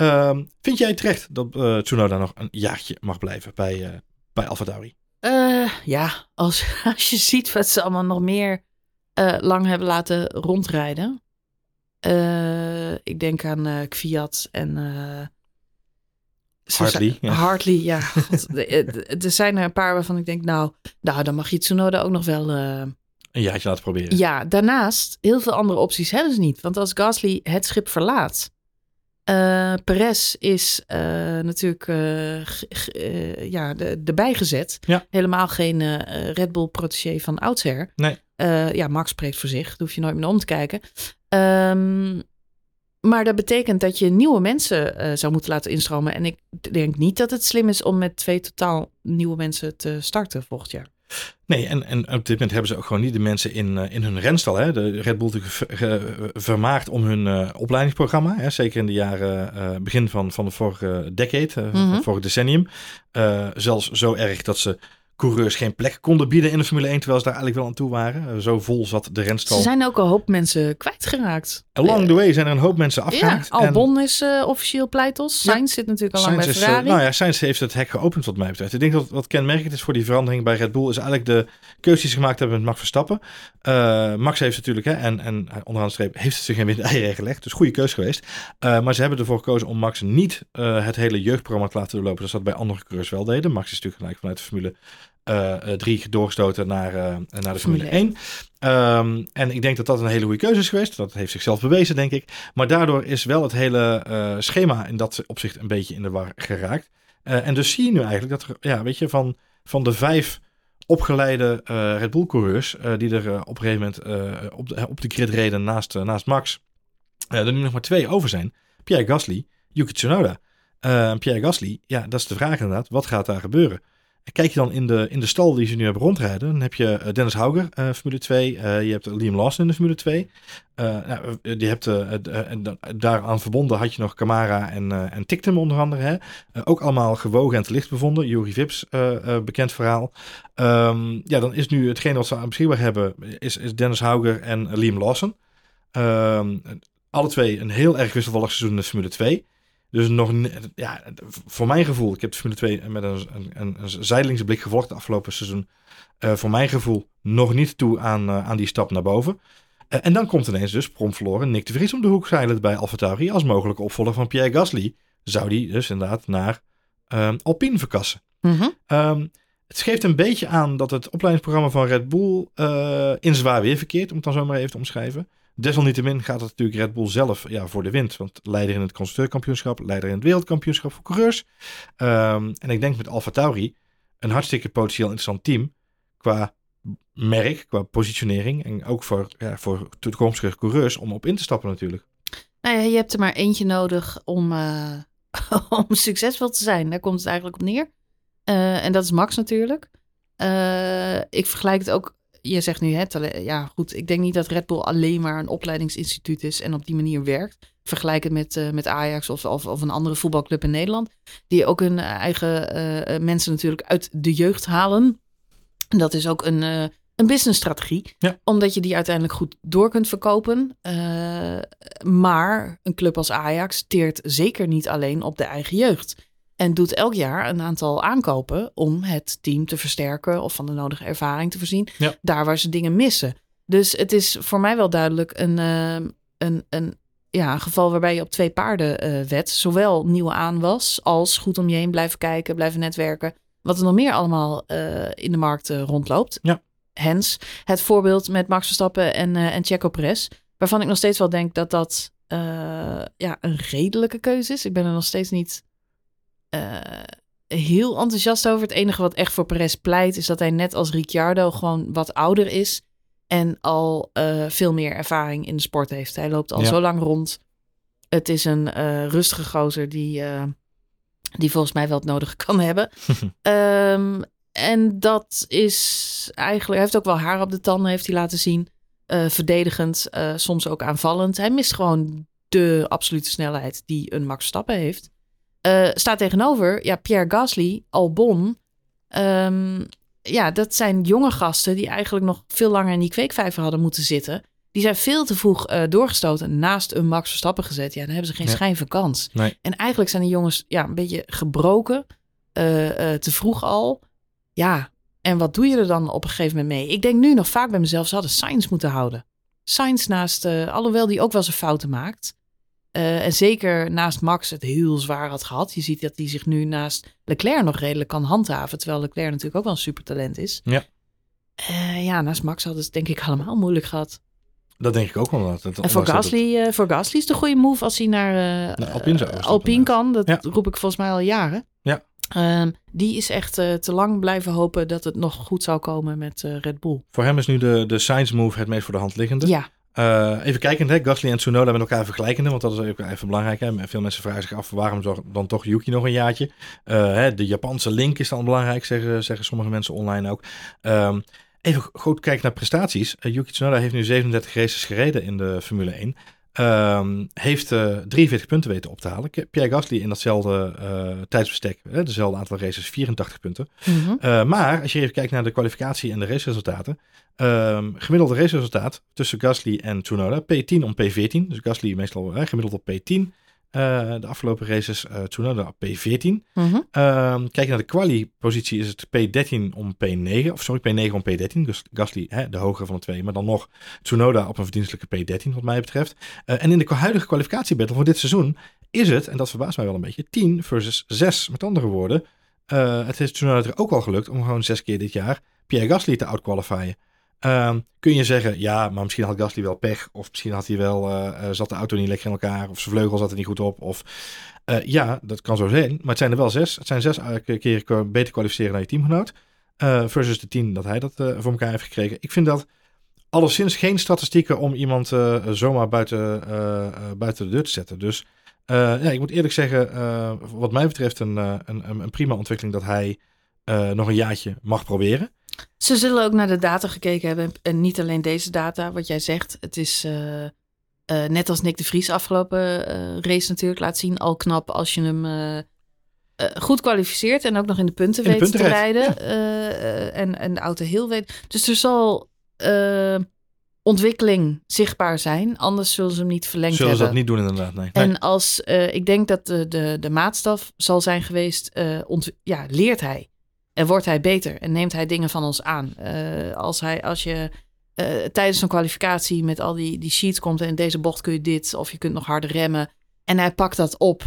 A: Ehm, vind jij terecht dat eh, Tsunoda nog een jaartje mag blijven bij, eh bij AlphaTauri?
B: Eh, ja, als, als je ziet wat ze allemaal nog meer lang hebben laten rondrijden. Ik denk aan Kviat en...
A: Hartley, ja.
B: Hartley, ja. God, er zijn er een paar waarvan ik denk, nou, nou dan mag je Tsunoda ook nog wel...
A: Een jaartje laten proberen.
B: Ja, daarnaast, heel veel andere opties hebben ze niet. Want als Gasly het schip verlaat. Eh Perez is eh, natuurlijk eh, ja, de, erbij gezet.
A: Ja.
B: Helemaal geen Red Bull protégé van oudsher.
A: Nee.
B: Ja, Max spreekt voor zich. Daar hoef je nooit meer om te kijken. Ehm, maar dat betekent dat je nieuwe mensen zou moeten laten instromen. En ik denk niet dat het slim is om met twee totaal nieuwe mensen te starten volgend jaar.
A: Nee, en, en op dit moment hebben ze ook gewoon niet de mensen in, uh, in hun renstal. Hè. De Red Bull natuurlijk vermaakt om hun uh, opleidingsprogramma. Hè. Zeker in de jaren uh, begin van, van de vorige decade, mm -hmm. vorige decennium. zelfs zo erg dat ze coureurs geen plek konden bieden in de Formule 1, terwijl ze daar eigenlijk wel aan toe waren. Zo vol zat de renstal.
B: Ze zijn ook een hoop mensen kwijtgeraakt.
A: Along the way zijn er een hoop mensen afgehaakt.
B: Ja, Albon en... is uh, officieel pleitos. Ja. Sainz zit natuurlijk al lang bij Ferrari.
A: Is, nou ja, Sainz heeft het hek geopend wat mij betreft. Ik denk dat wat kenmerkend is voor die verandering bij Red Bull... is eigenlijk de keuze die ze gemaakt hebben met Max Verstappen. Uh, Max heeft natuurlijk, hè, en, en onderaan de streep, heeft het zich in de eieren gelegd. Dus goede keuze geweest. Maar ze hebben ervoor gekozen om Max niet het hele jeugdprogramma te laten doorlopen. Dat dat bij andere coureurs wel deden. Max is natuurlijk gelijk vanuit de Formule drie doorgestoten naar, uh, naar de Formule 1. Um, en ik denk dat dat een hele goede keuze is geweest. Dat heeft zichzelf bewezen, denk ik. Maar daardoor is wel het hele uh, schema in dat opzicht een beetje in de war geraakt. en dus zie je nu eigenlijk dat er, ja, weet je, van, van de vijf opgeleide Red Bull coureurs die er op een gegeven moment op, de, op de grid reden naast, naast Max, er nu nog maar twee over zijn. Pierre Gasly, Yuki Tsunoda. Pierre Gasly, ja, dat is de vraag inderdaad. Wat gaat daar gebeuren? Kijk je dan in de, in de stal die ze nu hebben rondrijden, dan heb je eh, Dennis Hauger, uh, Formule 2. Uh, je hebt Liam Lawson in de Formule 2. nou, je hebt, daaraan verbonden had je nog Camara en, en Tictum onder andere. Hè? ook allemaal gewogen en te licht bevonden. Juri Vips, bekend verhaal. Um, ja, dan is nu hetgeen wat ze beschikbaar hebben, is, is Dennis Hauger en Liam Lawson. Um, alle twee een heel erg wisselvallig seizoen in de Formule 2. Dus nog, ja, voor mijn gevoel, ik heb de Formule 2 met een, een, een zijdelingse blik gevolgd de afgelopen seizoen. Uh, voor mijn gevoel nog niet toe aan, uh, aan die stap naar boven. Uh, en dan komt ineens dus prompt Nick de Vries om de hoek zeilen bij AlphaTauri als mogelijke opvolger van Pierre Gasly. Zou die dus inderdaad naar ehm, Alpine verkassen. -hmm. um, het geeft een beetje aan dat het opleidingsprogramma van Red Bull in zwaar weer verkeert, om het dan zo maar even te omschrijven. Desalniettemin gaat het natuurlijk Red Bull zelf ja, voor de wind. Want leider in het constructeurkampioenschap, leider in het wereldkampioenschap voor coureurs. Um, en ik denk met Alfa Tauri een hartstikke potentieel interessant team. Qua merk, qua positionering. En ook voor, ja, voor toekomstige coureurs om op in te stappen natuurlijk.
B: Nou ja, je hebt er maar eentje nodig om, uh, om succesvol te zijn. Daar komt het eigenlijk op neer. Uh, en dat is Max natuurlijk. Uh, ik vergelijk het ook je zegt nu, het, ja goed, ik denk niet dat Red Bull alleen maar een opleidingsinstituut is en op die manier werkt. Vergelijk het met, uh, met Ajax of, of, of, een andere voetbalclub in Nederland. Die ook hun eigen uh, mensen natuurlijk uit de jeugd halen. En dat is ook een, uh, een businessstrategie. Ja. Omdat je die uiteindelijk goed door kunt verkopen. maar een club als Ajax teert zeker niet alleen op de eigen jeugd. En doet elk jaar een aantal aankopen om het team te versterken of van de nodige ervaring te voorzien. Daar waar ze dingen missen. Dus het is voor mij wel duidelijk een, uh, een, een, ja, een geval waarbij je op twee paarden uh, wet. Zowel nieuwe aanwas als goed om je heen blijven kijken, blijven netwerken. Wat er nog meer allemaal uh, in de markt rondloopt.
A: Ja.
B: Hens het voorbeeld met Max Verstappen en, en Checo Perez. Waarvan ik nog steeds wel denk dat dat ja, een redelijke keuze is. Ik ben er nog steeds niet heel enthousiast over. Het enige wat echt voor Perez pleit is dat hij net als Ricciardo gewoon wat ouder is. En al uh, veel meer ervaring in de sport heeft. Hij loopt al zo lang rond. Het is een uh, rustige gozer die, die volgens mij wel het nodige kan hebben. um, en dat is eigenlijk... Hij heeft ook wel haar op de tanden, heeft hij laten zien. verdedigend, soms ook aanvallend. Hij mist gewoon de absolute snelheid die een Max Stappen heeft. Uh, staat tegenover, ja, Pierre Gasly, Albon. Um, ja, dat zijn jonge gasten die eigenlijk nog veel langer in die kweekvijver hadden moeten zitten. Die zijn veel te vroeg uh, doorgestoten, naast een Max Verstappen gezet. Ja, dan hebben ze geen ja. schijn van kans.
A: Nee.
B: En eigenlijk zijn die jongens ja, een beetje gebroken, uh, te vroeg al. Ja, en wat doe je er dan op een gegeven moment mee? Ik denk nu nog vaak bij mezelf, ze hadden Sainz moeten houden. Sainz naast, alhoewel die ook wel zijn fouten maakt. Uh, en zeker naast Max het heel zwaar had gehad. Je ziet dat hij zich nu naast Leclerc nog redelijk kan handhaven. Terwijl Leclerc natuurlijk ook wel een supertalent is.
A: Ja.
B: Uh, ja, naast Max had het denk ik allemaal moeilijk gehad.
A: Dat denk ik ook wel. Dat,
B: en voor Gasly, het... uh, voor Gasly is de goede move als hij naar,
A: naar Alpine,
B: Alpine kan. Dat ja. roep ik volgens mij al jaren.
A: Ja.
B: Um, die is echt uh, te lang blijven hopen dat het nog goed zou komen met uh, Red Bull.
A: Voor hem is nu de, de science move het meest voor de hand liggende.
B: Ja.
A: Uh, even kijken, hè, Gasly en Tsunoda met elkaar vergelijkende, want dat is ook even belangrijk. Hè. Veel mensen vragen zich af waarom dan toch Yuki nog een jaartje. Uh, hè, de Japanse link is dan belangrijk, zeggen, zeggen sommige mensen online ook. Um, even goed kijken naar prestaties. Uh, Yuki Tsunoda heeft nu 37 races gereden in de Formule 1. Um, heeft uh, 43 punten weten op te halen. Pierre Gasly in datzelfde uh, tijdsbestek, hè, dezelfde aantal races, 84 punten. Mm -hmm. uh, maar als je even kijkt naar de kwalificatie en de raceresultaten. Um, gemiddelde raceresultaat tussen Gasly en Tsunoda, P10 om P14. Dus Gasly meestal gemiddeld op P10. Uh, de afgelopen races uh, Tsunoda op P14. Mm -hmm. uh, kijk naar de quali-positie is het P13 om P9. Of sorry, P9 om P13. Dus Gasly hè, de hogere van de twee. Maar dan nog Tsunoda op een verdienstelijke P13 wat mij betreft. Uh, en in de huidige kwalificatiebattle voor dit seizoen is het, en dat verbaast mij wel een beetje, 10 versus 6. Met andere woorden, uh, het is Tsunoda er ook al gelukt om gewoon zes keer dit jaar Pierre Gasly te outqualifyen. Um, kun je zeggen, ja, maar misschien had Gasly wel pech. Of misschien had hij wel, uh, zat de auto niet lekker in elkaar. Of zijn vleugel zat er niet goed op. Of uh, ja, dat kan zo zijn. Maar het zijn er wel zes. Het zijn zes keer beter kwalificeren dan je teamgenoot. Uh, versus de tien dat hij dat voor elkaar heeft gekregen. Ik vind dat alleszins geen statistieken om iemand zomaar buiten, buiten de deur te zetten. Dus ja, ik moet eerlijk zeggen, wat mij betreft een, een, een prima ontwikkeling dat hij nog een jaartje mag proberen.
B: Ze zullen ook naar de data gekeken hebben. En niet alleen deze data, wat jij zegt. Het is uh, uh, net als Nick de Vries afgelopen uh, race natuurlijk laat zien. Al knap als je hem goed kwalificeert. En ook nog in de punten
A: in de
B: weet
A: punten
B: te rijden.
A: Ja.
B: en, en de auto heel weet. Dus er zal ontwikkeling zichtbaar zijn. Anders zullen ze hem niet verlengd
A: Zullen ze
B: hebben.
A: dat niet doen inderdaad, nee.
B: En
A: nee.
B: als ik denk dat de, de, de maatstaf zal zijn geweest. ja, leert hij. En wordt hij beter en neemt hij dingen van ons aan. Uh, als, hij, als je uh, tijdens een kwalificatie met al die, die sheets komt en in deze bocht kun je dit of je kunt nog harder remmen. En hij pakt dat op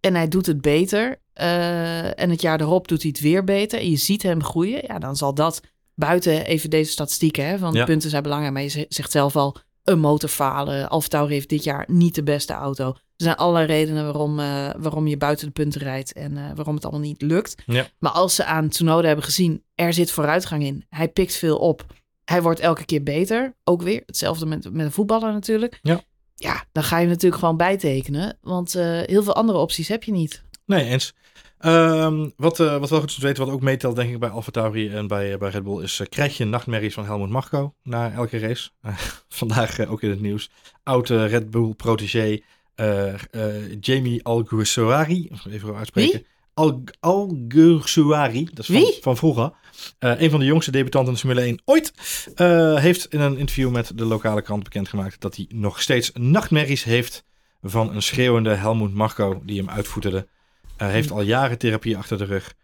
B: en hij doet het beter. Uh, en het jaar erop doet hij het weer beter. En je ziet hem groeien. Ja, dan zal dat buiten even deze statistieken. Hè, van
A: Ja.
B: punten zijn belangrijk. Maar je zegt zelf al een motor falen. Alfa Tauri heeft dit jaar niet de beste auto. Er zijn allerlei redenen waarom, uh, waarom je buiten de punten rijdt en uh, waarom het allemaal niet lukt.
A: Ja.
B: Maar als ze aan Tsunoda hebben gezien, er zit vooruitgang in. Hij pikt veel op. Hij wordt elke keer beter. Ook weer hetzelfde met, met een voetballer natuurlijk.
A: Ja.
B: Ja, dan ga je natuurlijk gewoon bijtekenen. Want uh, heel veel andere opties heb je niet.
A: Nee, eens. Um, wat, wat wel goed is te weten, wat ook meetelt denk ik bij Alfa Tauri en bij, bij Red Bull, is krijg je nachtmerries van Helmut Marko na elke race. vandaag ook in het nieuws. Oude Red Bull protégé Jamie Alguersuari, even uitspreken.
B: Wie?
A: Al Alguersuari, dat is van,
B: Wie?
A: van vroeger. een van de jongste debutanten in Formule 1 ooit. heeft in een interview met de lokale krant bekendgemaakt dat hij nog steeds nachtmerries heeft van een schreeuwende Helmut Marko die hem uitvoeterde. Uh, heeft al jaren therapie achter de rug.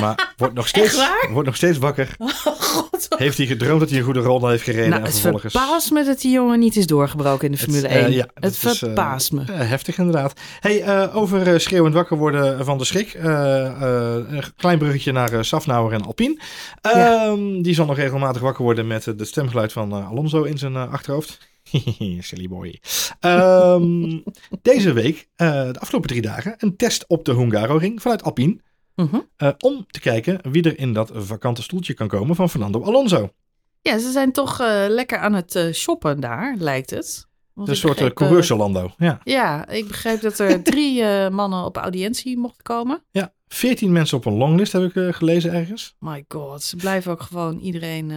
A: Maar wordt nog steeds, wordt nog steeds wakker.
B: Oh, God.
A: Heeft hij gedroomd dat hij een goede ronde heeft gereden.
B: Nou,
A: en
B: het
A: vervolgens...
B: verbaast me dat die jongen niet is doorgebroken in de Formule
A: het,
B: 1.
A: Uh, ja,
B: het verbaast
A: is,
B: me.
A: Uh, heftig inderdaad. Hey, uh, over schreeuwend wakker worden van de schrik. een klein bruggetje naar Safnauer en Alpine. Ja. Die zal nog regelmatig wakker worden met het stemgeluid van Alonso in zijn achterhoofd. Silly boy. Um, deze week, uh, de afgelopen drie dagen, een test op de Hungaroring vanuit Alpine.
B: -hmm.
A: uh, om te kijken wie er in dat vakante stoeltje kan komen van Fernando Alonso.
B: Ja, ze zijn toch uh, lekker aan het shoppen daar, lijkt het.
A: Want een soort begreep, ja.
B: Ja, ik begreep dat er drie mannen op audiëntie mochten komen.
A: Ja, veertien mensen op een longlist heb ik gelezen ergens.
B: My god, ze blijven ook gewoon iedereen...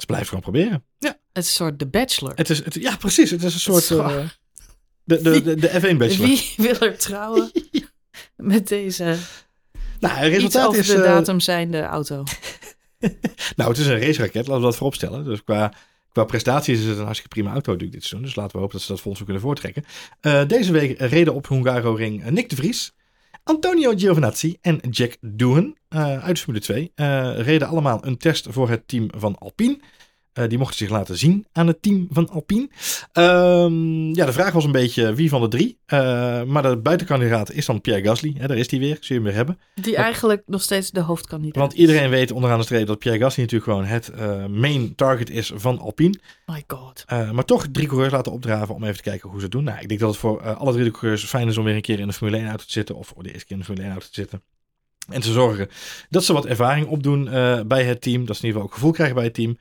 A: Ze blijven gewoon proberen. Ja.
B: Het is een soort The Bachelor.
A: Het is, het, ja, precies. Het is een soort. De, de, de, de F1 Bachelor.
B: Wie wil er trouwen met deze.
A: Nou, het resultaat
B: over
A: is.
B: de datum zijnde auto.
A: nou, het is een raceraket, laten we dat vooropstellen. Dus qua, qua prestaties is het een hartstikke prima auto natuurlijk dit seizoen. Dus laten we hopen dat ze dat volgens kunnen voortrekken. Uh, deze week reden op Hungaroring Nick de Vries. Antonio Giovinazzi en Jack Doohan uh, uit Formule 2 uh, reden allemaal een test voor het team van Alpine. Uh, die mochten zich laten zien aan het team van Alpine. Um, ja, de vraag was een beetje wie van de drie. Uh, maar de buitenkandidaat is dan Pierre Gasly. Hè, daar is hij weer, zie je hem weer hebben.
B: Die eigenlijk nog steeds de hoofdkandidaat
A: Want iedereen weet onderaan de streep dat Pierre Gasly natuurlijk gewoon het uh, main target is van Alpine.
B: My god.
A: maar toch drie coureurs laten opdraven om even te kijken hoe ze het doen. Nou, ik denk dat het voor alle drie de coureurs fijn is om weer een keer in de Formule 1 auto te zitten. Of voor de eerste keer in de Formule 1 auto te zitten. En te zorgen dat ze wat ervaring opdoen uh, bij het team. Dat ze in ieder geval ook gevoel krijgen bij het team.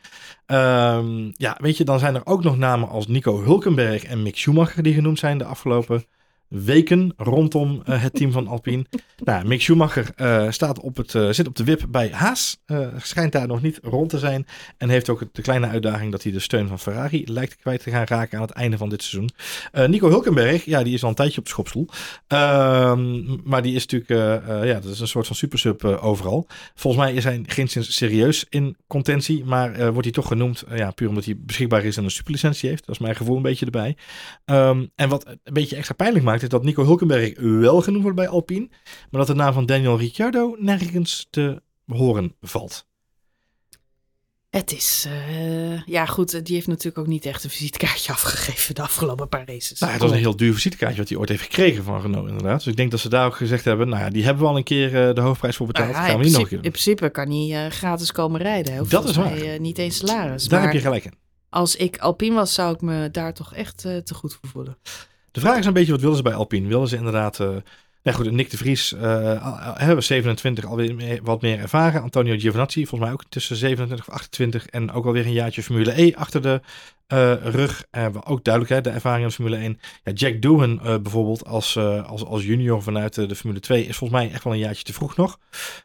A: Um, ja, weet je, dan zijn er ook nog namen als Nico Hulkenberg en Mick Schumacher die genoemd zijn de afgelopen weken rondom uh, het team van Alpine. nou, Mick Schumacher uh, staat op het, uh, zit op de wip bij Haas. schijnt daar nog niet rond te zijn. En heeft ook de kleine uitdaging dat hij de steun van Ferrari lijkt kwijt te gaan raken aan het einde van dit seizoen. Nico Hulkenberg, ja, die is al een tijdje op de schopstoel. Ehm, maar die is natuurlijk, ja, dat is een soort van supersub overal. Volgens mij is hij geen serieus in contentie. Maar wordt hij toch genoemd, ja, puur omdat hij beschikbaar is en een superlicentie heeft. Dat is mijn gevoel een beetje erbij. Um, en wat een beetje extra pijnlijk maakt is dat Nico Hulkenberg wel genoemd wordt bij Alpine, maar dat de naam van Daniel Ricciardo nergens te horen valt.
B: Het is, uh, ja goed, die heeft natuurlijk ook niet echt een visitekaartje afgegeven de afgelopen paar races.
A: Nou, het was een heel duur visitekaartje wat hij ooit heeft gekregen van Renault inderdaad. Dus ik denk dat ze daar ook gezegd hebben, nou ja, die hebben we al een keer uh, de hoofdprijs voor betaald. Gaan we niet nog
B: in principe kan hij uh, gratis komen rijden.
A: Dat is waar.
B: Niet eens salaris.
A: Daar heb je gelijk in.
B: Als ik Alpine was, zou ik me daar toch echt te goed voor voelen.
A: De vraag is een beetje wat willen ze bij Alpine? Willen ze inderdaad... Uh, nou goed, Nick de Vries uh, hebben 27 alweer wat meer ervaren. Antonio Giovinazzi, volgens mij ook tussen 27 of 28. En ook alweer een jaartje Formule E achter de rug. Hebben ook duidelijkheid, de ervaring in Formule 1. Ja, Jack Doohan bijvoorbeeld als, als, als junior vanuit de Formule 2 is volgens mij echt wel een jaartje te vroeg nog.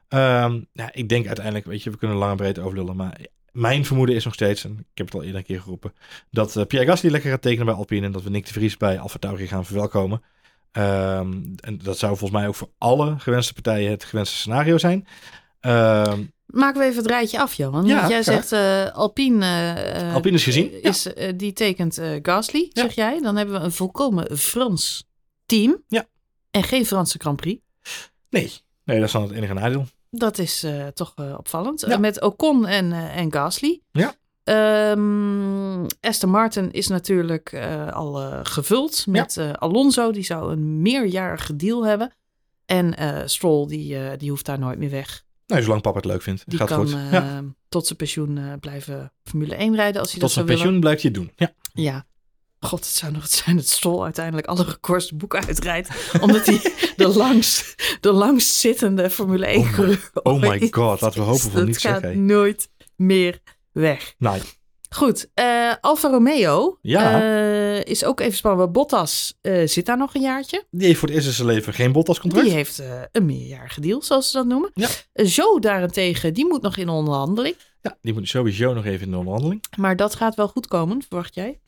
A: Um, ja, ik denk uiteindelijk, weet je, we kunnen lang en breed overlullen. Maar mijn vermoeden is nog steeds, en ik heb het al eerder een keer geroepen, dat uh, Pierre Gasly lekker gaat tekenen bij Alpine en dat we Nick de Vries bij Alfa Tauri gaan verwelkomen. Um, en dat zou volgens mij ook voor alle gewenste partijen het gewenste scenario zijn. Um,
B: Maken we even het rijtje af, Johan. Ja, jij zegt uh, Alpine.
A: Uh, Alpine is gezien.
B: Is, die tekent Gasly, zeg jij. Dan hebben we een volkomen Frans team.
A: Ja.
B: En geen Franse Grand Prix.
A: Nee, nee dat is dan het enige nadeel.
B: Dat is uh, toch uh, opvallend. Ja. Uh, met Ocon en, uh, en Gasly.
A: Ja.
B: Um, Aston Martin is natuurlijk al gevuld met ja. Alonso. Die zou een meerjarige deal hebben. En Stroll, die, die hoeft daar nooit meer weg.
A: Nee, zolang papa het leuk vindt.
B: Die
A: gaat
B: kan
A: goed.
B: Ja. tot zijn pensioen blijven Formule 1 rijden als hij
A: tot
B: dat zou
A: zijn pensioen
B: willen.
A: blijft hij het doen. Ja.
B: Ja. God, het zou nog het zijn dat Stroll uiteindelijk alle records boeken uitrijdt. omdat hij de langst, de langst zittende Formule 1
A: oh my, oh my god, laten we hopen voor niet
B: zeggen.
A: Dat
B: gaat nooit meer weg.
A: Nee.
B: Goed, uh, Alfa Romeo
A: ja.
B: uh, is ook even spannend. Bottas uh, zit daar nog een jaartje.
A: Die heeft voor het eerst in zijn leven geen Bottas-contract.
B: Die heeft een meerjarige deal, zoals ze dat noemen.
A: Ja.
B: Joe daarentegen, die moet nog in onderhandeling.
A: Ja, die moet sowieso nog even in de onderhandeling.
B: Maar dat gaat wel goed komen, verwacht jij?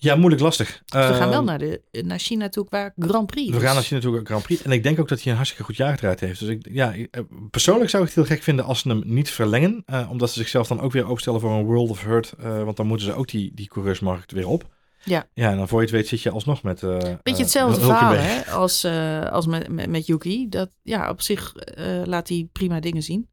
A: Ja, moeilijk lastig.
B: Dus we gaan wel naar, de, naar China toe qua Grand Prix.
A: We
B: dus.
A: gaan naar China toe Grand Prix. En ik denk ook dat hij een hartstikke goed jaar gedraaid heeft. Dus ik, ja, persoonlijk zou ik het heel gek vinden als ze hem niet verlengen. Uh, omdat ze zichzelf dan ook weer opstellen voor een World of Hurt. Uh, want dan moeten ze ook die, die coureursmarkt weer op.
B: Ja.
A: Ja, en dan voor je het weet zit je alsnog met... Uh,
B: Beetje hetzelfde verhaal hè, als, als met, met, met Yuki. Dat, ja, op zich laat hij prima dingen zien.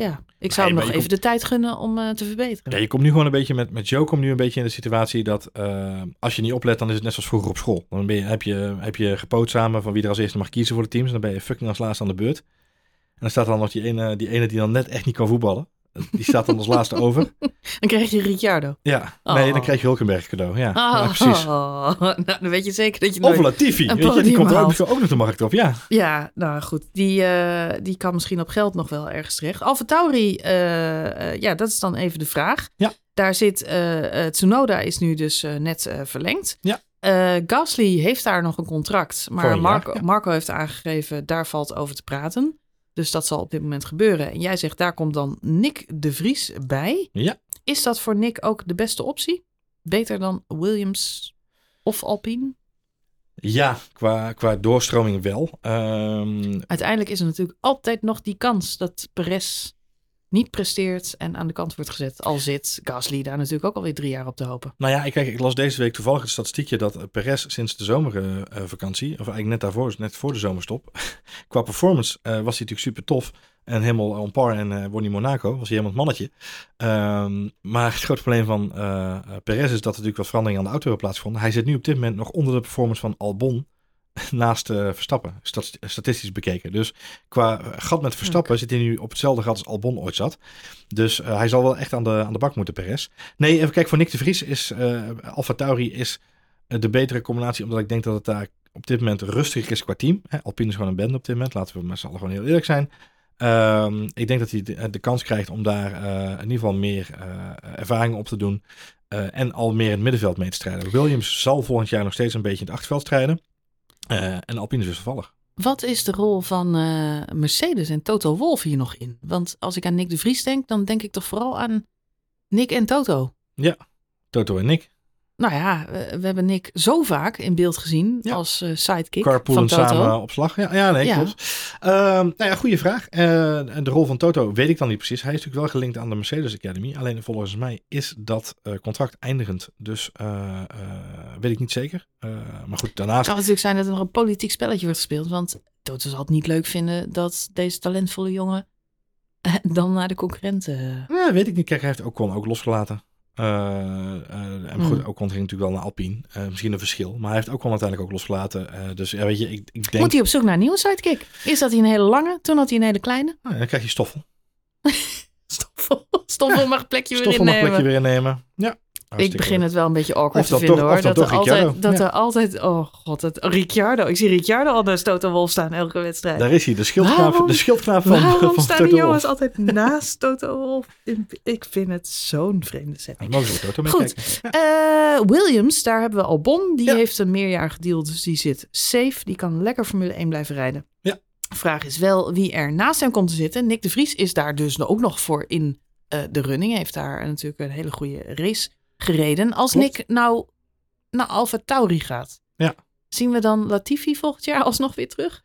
B: Ja, ik zou
A: Nee,
B: hem nog even de tijd gunnen om uh, te verbeteren.
A: Ja, je komt nu gewoon een beetje met, met Joe komt nu een beetje in de situatie dat uh, als je niet oplet, dan is het net zoals vroeger op school. Dan ben je, heb, je, heb je gepoot samen van wie er als eerste mag kiezen voor de teams. En dan ben je fucking als laatste aan de beurt. En dan staat er dan nog die ene, die ene die dan net echt niet kan voetballen. Die staat dan als laatste over.
B: Dan krijg je Ricciardo.
A: Ja, nee,
B: Oh.
A: dan krijg je Hulkenberg cadeau. Ja,
B: Oh,
A: ja precies.
B: nou, dan weet je zeker dat je.
A: Of Latifi,
B: een
A: weet je, die komt ook, ook nog de markt op. Ja,
B: Ja, nou goed. Die, eh, die kan misschien op geld nog wel ergens terecht. Alfa Tauri, eh, eh, ja, dat is dan even de vraag.
A: Ja.
B: Daar zit, eh, Tsunoda is nu dus net verlengd.
A: Ja.
B: Gasly heeft daar nog een contract. Maar
A: jaar,
B: Marco,
A: ja.
B: Marco heeft aangegeven, daar valt over te praten. Dus dat zal op dit moment gebeuren. En jij zegt, daar komt dan Nick de Vries bij.
A: Ja.
B: Is dat voor Nick ook de beste optie? Beter dan Williams of Alpine?
A: ja qua, qua doorstroming wel. Ehm,
B: Uiteindelijk is er natuurlijk altijd nog die kans dat Perez niet presteert en aan de kant wordt gezet. Al zit Gasly daar natuurlijk ook alweer drie jaar op te hopen.
A: Nou ja, ik, ik las deze week toevallig het statistiekje dat eh, Perez sinds de zomervakantie, of eigenlijk net daarvoor, net voor de zomerstop, qua performance eh, was hij natuurlijk super tof en helemaal on par en eh won Monaco, was hij helemaal het mannetje. Ehm, maar het grote probleem van eh, eh, Perez is dat er natuurlijk wat veranderingen aan de auto hebben plaatsgevonden. Hij zit nu op dit moment nog onder de performance van Albon naast eh, Verstappen, stat- statistisch bekeken. Dus qua eh, gat met Verstappen zit hij nu op hetzelfde gat als Albon ooit zat. Dus eh, hij zal wel echt aan de, aan de bak moeten, Perez. Nee, even kijken, voor Nick de Vries is uh, Alfa Tauri is de betere combinatie, omdat ik denk dat het daar op dit moment rustiger is qua team. Hè, Alpine is gewoon een bende op dit moment. Laten we met z'n allen gewoon heel eerlijk zijn. Ehm, ik denk dat hij de, de kans krijgt om daar eh, in ieder geval meer uh, ervaring op te doen. Uh, en al meer in het middenveld mee te strijden. Williams zal volgend jaar nog steeds een beetje in het achterveld strijden. En Alpine is dus vervallig.
B: Wat is de rol van Mercedes en Toto Wolff hier nog in? Want als ik aan Nick de Vries denk, dan denk ik toch vooral aan Nick en Toto.
A: Ja, Toto en Nick.
B: Nou ja, we hebben Nick zo vaak in beeld gezien ja. als uh, sidekick
A: Carpoolen van Toto. samen op slag. Ja, ja nee, ja. klopt. Uh, nou ja, goede vraag. Uh, de rol van Toto weet ik dan niet precies. Hij is natuurlijk wel gelinkt aan de Mercedes Academy. Alleen volgens mij is dat uh, contract eindigend. Dus weet ik niet zeker. maar goed, daarnaast... Het
B: kan natuurlijk zijn dat er nog een politiek spelletje wordt gespeeld. Want Toto zal het niet leuk vinden dat deze talentvolle jongen dan naar de concurrenten...
A: Ja, weet ik niet. Kijk, hij heeft Ocon ook losgelaten. Uh, goed, mm. Ocon ging natuurlijk wel naar Alpine. Uh, misschien een verschil. Maar hij heeft ook wel uiteindelijk ook losgelaten. dus ja, weet je, ik, ik denk...
B: Moet hij op zoek naar een nieuwe sidekick? Is dat hij een hele lange? Toen had hij een hele kleine?
A: Nou, dan krijg je Stoffel.
B: stoffel. Stoffel mag plekje weer innemen.
A: Stoffel mag plekje weer innemen. Ja.
B: Ik begin het wel een beetje awkward te vinden hoor. Dat, er altijd, dat er altijd, oh god, het, Ricciardo. Ik zie Ricciardo al naast Toto Wolf staan elke wedstrijd.
A: Daar is hij, de schildknaap, de schildknaap van,
B: waarom
A: van
B: staan die jongens altijd naast Toto Wolf? Ik vind het zo'n vreemde setting.
A: Mogen we Toto
B: Goed, uh, Williams, daar hebben we Albon. Die heeft een meerjarig deal, dus die zit safe. Die kan lekker Formule 1 blijven rijden.
A: Ja.
B: Vraag is wel wie er naast hem komt te zitten. Nick de Vries is daar dus ook nog voor in uh, de running. Heeft daar natuurlijk een hele goede race gereden. Als Klopt. Nick nou naar Alfa Tauri gaat,
A: ja.
B: zien we dan Latifi volgend jaar alsnog weer terug?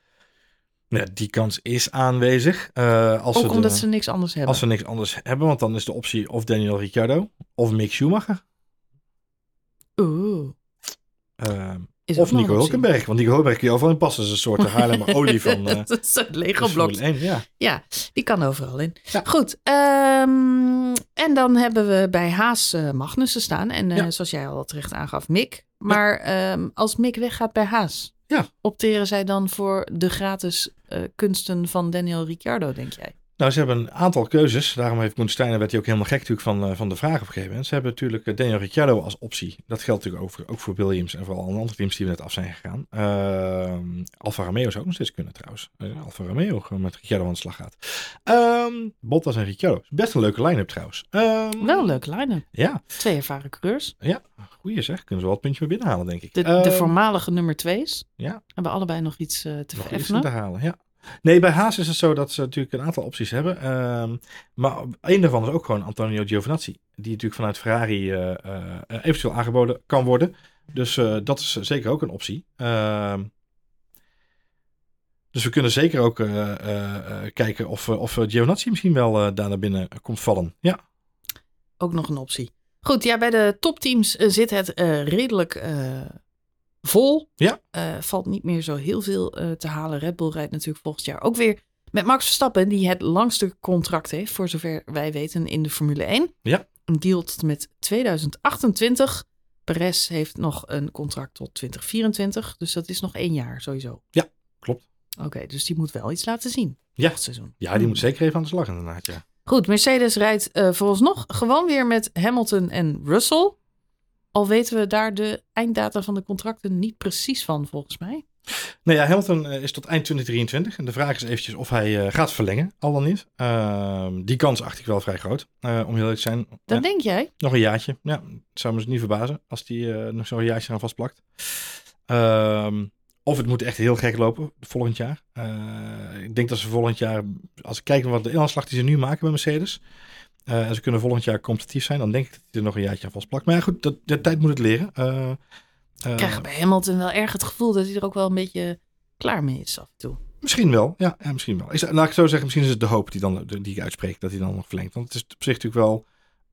A: Ja, die kans is aanwezig. Uh, als
B: Ook omdat ze niks anders hebben.
A: Als ze niks anders hebben, want dan is de optie of Daniel Ricciardo of Mick Schumacher.
B: Oeh.
A: Uh, of Nico Hulkenberg. Want Nico Hulkenberg kun je overal in passen. Dat is een soort Haarlemmer olie van... Uh,
B: dat is een Lego blok.
A: Ja.
B: ja, die kan overal in. Ja. Goed. Um, en dan hebben we bij Haas uh, Magnussen staan. En uh, ja. zoals jij al terecht aangaf, Mick. Maar um, als Mick weggaat bij Haas...
A: Ja.
B: Opteren zij dan voor de gratis kunsten van Daniel Ricciardo, denk jij?
A: Nou, ze hebben een aantal keuzes. Daarom heeft Koen Steiner, werd hij ook helemaal gek natuurlijk van, uh, van de vraag op een gegeven moment. Ze hebben natuurlijk uh, Daniel Ricciardo als optie. Dat geldt natuurlijk ook, ook voor Williams en vooral alle andere teams die we net af zijn gegaan. Uh, Alfa Romeo zou ook nog steeds kunnen trouwens. Uh, Alfa Romeo gewoon met Ricciardo aan de slag gaat. Um, Bottas en Ricciardo. Best een leuke line-up trouwens. Um,
B: wel een leuke line-up.
A: Ja.
B: Twee ervaren coureurs.
A: Ja, goeie zeg. Kunnen ze wel het puntje weer binnenhalen denk ik.
B: De, um, de voormalige nummer twee's.
A: Ja.
B: Hebben allebei nog iets te
A: nog
B: vereffenen.
A: Iets te halen, ja. Nee, bij Haas is het zo dat ze natuurlijk een aantal opties hebben. Um, maar een daarvan is ook gewoon Antonio Giovinazzi. Die natuurlijk vanuit Ferrari uh, uh, eventueel aangeboden kan worden. Dus dat is zeker ook een optie. Ehm, dus we kunnen zeker ook kijken of, of Giovinazzi misschien wel daar naar binnen komt vallen. Ja.
B: Ook nog een optie. Goed, ja, bij de topteams zit het redelijk vol.
A: Ja.
B: Uh, valt niet meer zo heel veel uh, te halen. Red Bull rijdt natuurlijk volgend jaar ook weer met Max Verstappen, die het langste contract heeft, voor zover wij weten, in de Formule 1.
A: Ja.
B: Een deal tot met 2028. Perez heeft nog een contract tot 2024, dus dat is nog één jaar sowieso.
A: Ja, klopt.
B: Oké, okay, dus die moet wel iets laten zien.
A: Ja,
B: het seizoen.
A: Ja, die moet zeker even aan de slag inderdaad, ja.
B: Goed, Mercedes rijdt uh, vooralsnog gewoon weer met Hamilton en Russell. Al weten we daar de einddata van de contracten niet precies van, volgens mij.
A: Nou ja, Hamilton is tot eind 2023. En de vraag is eventjes of hij uh, gaat verlengen, al dan niet. Uh, die kans acht ik wel vrij groot, uh, om heel eerlijk te zijn.
B: Dat denk jij?
A: Nog een jaartje. Ja, zou me dus niet verbazen als die eh, nog zo'n jaartje aan vastplakt. Ehm, of het moet echt heel gek lopen volgend jaar. ik denk dat ze volgend jaar, als ik kijk naar wat de inhaalslag die ze nu maken bij Mercedes... Uh, en ze kunnen volgend jaar competitief zijn. Dan denk ik dat hij er nog een jaartje aan vastplakt. Maar ja, goed, dat, de tijd moet het leren. Uh,
B: ik krijg bij Hamilton wel erg het gevoel dat hij er ook wel een beetje klaar mee is af en toe.
A: Misschien wel, ja, ja misschien wel. Is, laat ik zo zeggen, misschien is het de hoop die, dan, die ik uitspreek, dat hij dan nog verlengt. Want het is op zich natuurlijk wel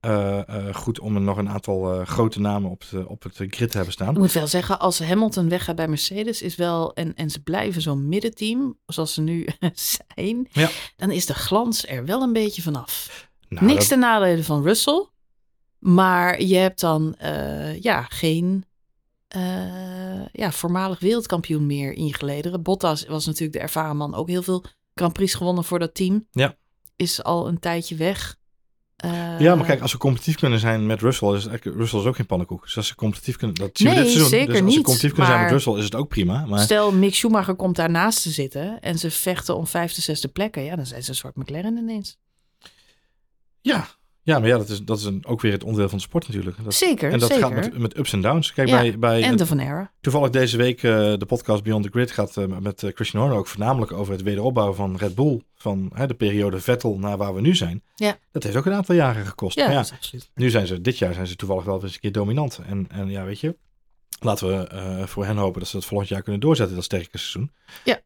A: uh, goed om er nog een aantal grote namen op, het, op het grid te hebben staan.
B: Ik moet wel zeggen, als Hamilton weggaat bij Mercedes, is wel, en, en ze blijven zo'n middenteam, zoals ze nu zijn,
A: ja.
B: dan is de glans er wel een beetje vanaf. Nou, Niks dat... ten nadele van Russell. Maar je hebt dan uh, ja, geen uh, ja, voormalig wereldkampioen meer in je gelederen. Bottas was natuurlijk de ervaren man. Ook heel veel Grand Prix gewonnen voor dat team.
A: Ja.
B: Is al een tijdje weg. Eh,
A: Ja, maar kijk, als ze competitief kunnen zijn met Russell, is het Russell is ook geen pannenkoek. Dus als ze competitief kunnen, dat zien we
B: Nee,
A: dit seizoen.
B: zeker
A: dus als ze
B: niet,
A: competitief kunnen zijn met Russell, is het ook prima. Maar
B: Stel, Mick Schumacher komt daarnaast te zitten en ze vechten om vijfde, zesde plekken. Ja, dan zijn ze een soort McLaren ineens.
A: Ja, ja, maar ja, dat is, dat is een, ook weer het onderdeel van de sport natuurlijk. Dat,
B: Zeker,
A: en dat
B: zeker.
A: gaat met, met ups en downs. Kijk,
B: Ja,
A: bij, bij
B: en de Van Era.
A: toevallig deze week eh, de podcast Beyond the Grid gaat eh, met eh, Christian Horner ook voornamelijk over het wederopbouwen van Red Bull. Van de periode Vettel naar waar we nu zijn.
B: Ja.
A: Dat heeft ook een aantal jaren gekost.
B: Ja, dat
A: nu zijn ze, dit jaar zijn ze toevallig wel eens een keer dominant. En, en ja, weet je, laten we voor hen hopen dat ze het volgend jaar kunnen doorzetten, dat sterke seizoen.
B: Ja.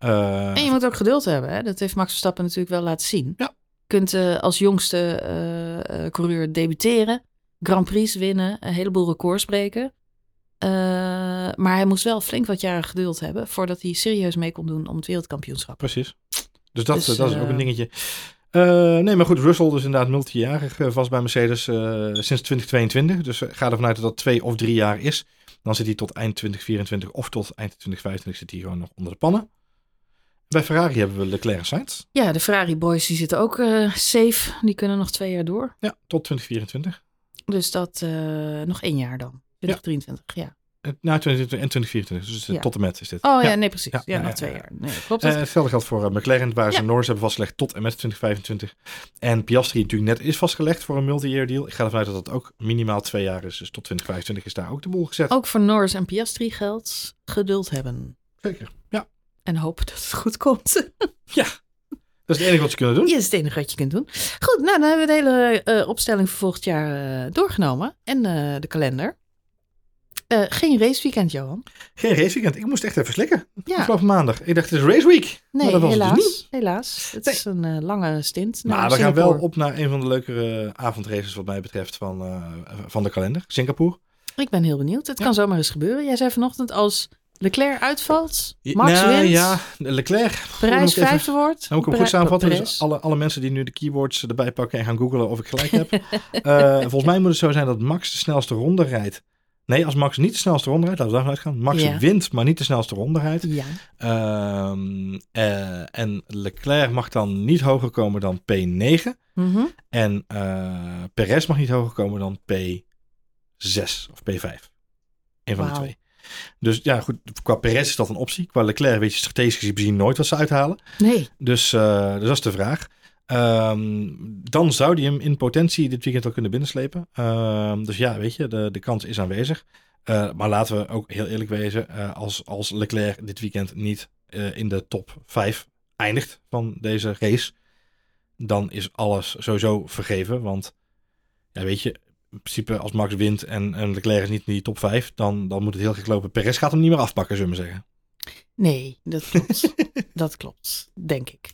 B: En je moet ook geduld hebben. Hè? Dat heeft Max Verstappen natuurlijk wel laten zien.
A: Ja.
B: Kunt eh, als jongste eh, eh, coureur debuteren, Grand Prix winnen, een heleboel records breken. Maar hij moest wel flink wat jaren geduld hebben voordat hij serieus mee kon doen om het wereldkampioenschap.
A: Precies. Dus dat,
B: Dus,
A: dat is ook een dingetje. Nee, maar goed, Russell dus inderdaad multijarig vast bij Mercedes sinds 2022. Dus ga ervan uit dat dat twee of drie jaar is. Dan zit hij tot eind 2024 of tot eind 2025 zit hij gewoon nog onder de pannen. Bij Ferrari hebben we Leclerc en Sainz.
B: Ja, de Ferrari boys die zitten ook eh, safe. Die kunnen nog twee jaar door.
A: Ja, tot 2024.
B: Dus dat eh, nog één jaar dan. 2023, ja.
A: Eh, Nou, 2022 en 2024. Dus
B: Ja.
A: tot en met is dit.
B: Oh ja, nee, precies.
A: Ja,
B: Ja,
A: ja,
B: nog
A: ja,
B: twee
A: ja.
B: jaar. Nee, klopt het.
A: hetzelfde geldt voor eh, McLaren, waar ze
B: Ja.
A: Norris hebben vastgelegd tot en met 2025. En Piastri natuurlijk net is vastgelegd voor een multi-year deal. Ik ga ervan uit dat dat ook minimaal twee jaar is. Dus tot 2025 is daar ook de boel gezet.
B: Ook voor Norris en Piastri geldt geduld hebben.
A: Zeker.
B: En hopen dat het goed komt.
A: ja. Dat is het enige wat ze kunnen doen.
B: Ja, dat is het enige wat je kunt doen. Goed, nou dan hebben we de hele eh, opstelling voor volgend jaar eh, doorgenomen. En eh, de kalender. Geen raceweekend, Johan.
A: Geen raceweekend. Ik moest echt even slikken.
B: Ja,
A: Afgelopen maandag. Ik dacht, het is race week. maar
B: nee,
A: dat was het
B: helaas.
A: dus niet.
B: helaas. Het
A: Nee.
B: is een lange stint.
A: Maar we gaan wel op naar een van de leukere avondraces wat mij betreft van, van de kalender. Singapore.
B: Ik ben heel benieuwd. Het
A: Ja.
B: kan zomaar eens gebeuren. Jij zei vanochtend als Leclerc uitvalt, Max
A: nou,
B: wint,
A: ja, Leclerc.
B: Parijs
A: even-
B: vijfde wordt.
A: Dan moet ik hem goed samenvatten. Dus alle, alle mensen die nu de keywords erbij pakken en gaan googlen of ik gelijk heb. Eh, volgens mij moet het zo zijn dat Max de snelste ronde rijdt. Nee, als Max niet de snelste ronde rijdt, laten we daarvan uitgaan. Max
B: Ja.
A: wint, maar niet de snelste ronde rijdt.
B: Ja,
A: Ehm, eh, en Leclerc mag dan niet hoger komen dan P9.
B: Mhm.
A: En eh Perez mag niet hoger komen dan P6 of P5. Een van de twee. Dus ja, goed, qua Perez is dat een optie. Qua Leclerc weet je strategisch gezien nooit wat ze uithalen.
B: Nee,
A: Dus, eh, dus dat is de vraag. Ehm, dan zou die hem in potentie dit weekend al kunnen binnenslepen. Ehm, dus ja, weet je, de, de kans is aanwezig. Eh, maar laten we ook heel eerlijk wezen. eh, als, als Leclerc dit weekend niet in de top 5 eindigt van deze race. Dan is alles sowieso vergeven. Want ja, weet je, in principe als Max wint en, en Leclerc is niet in die top 5. Dan, dan moet het heel gek lopen. Perez gaat hem niet meer afpakken, zullen we maar zeggen.
B: nee, dat klopt. dat klopt, denk ik.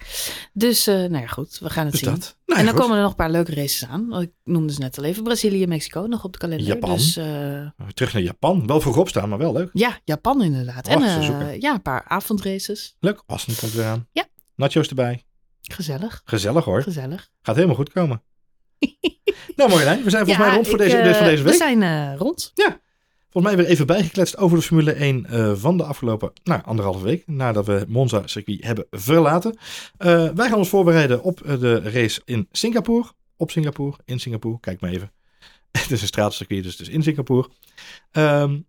B: Dus, eh, nou ja, goed, we gaan het
A: Dus
B: zien.
A: dat. Nou,
B: en dan
A: goed.
B: komen er nog een paar leuke races aan. Ik noemde ze net al even Brazilië, Mexico nog op de kalender.
A: Japan.
B: Dus eh,
A: Terug naar Japan. Wel vroeg opstaan, maar wel leuk.
B: ja, Japan inderdaad.
A: Oh,
B: en eh, ja, een paar avondraces.
A: Leuk. Austin komt weer aan.
B: Ja.
A: Nachos erbij.
B: Gezellig,
A: Gezellig hoor.
B: gezellig.
A: Gaat helemaal goed komen. nou Marjolein, we zijn volgens
B: Ja,
A: mij rond voor
B: ik,
A: deze,
B: eh,
A: dus voor deze
B: We
A: week.
B: zijn eh, rond.
A: Volgens mij weer even bijgekletst over de Formule 1 eh, van de afgelopen nou, anderhalve week. Nadat we Monza circuit hebben verlaten. Wij gaan ons voorbereiden op de race in Singapore. Op Singapore, in Singapore. Kijk maar even. het is een straatcircuit, dus in Singapore. Ehm,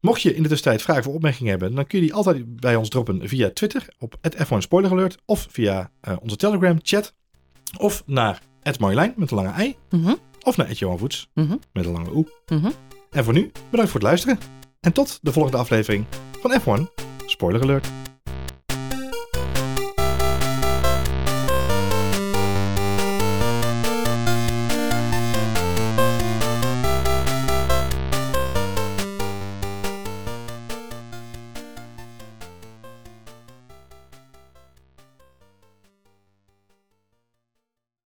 A: mocht je in de tussentijd vragen of opmerkingen hebben, dan kun je die altijd bij ons droppen via Twitter op het F1 Spoiler Alert. Of via onze Telegram chat. Of naar het Marjolein met een lange i.
B: Mhm,
A: Of naar het Johan Voets
B: mhm,
A: met een lange oe.
B: mhm.
A: En voor nu, bedankt voor het luisteren. En tot de volgende aflevering van F1 Spoiler Alert.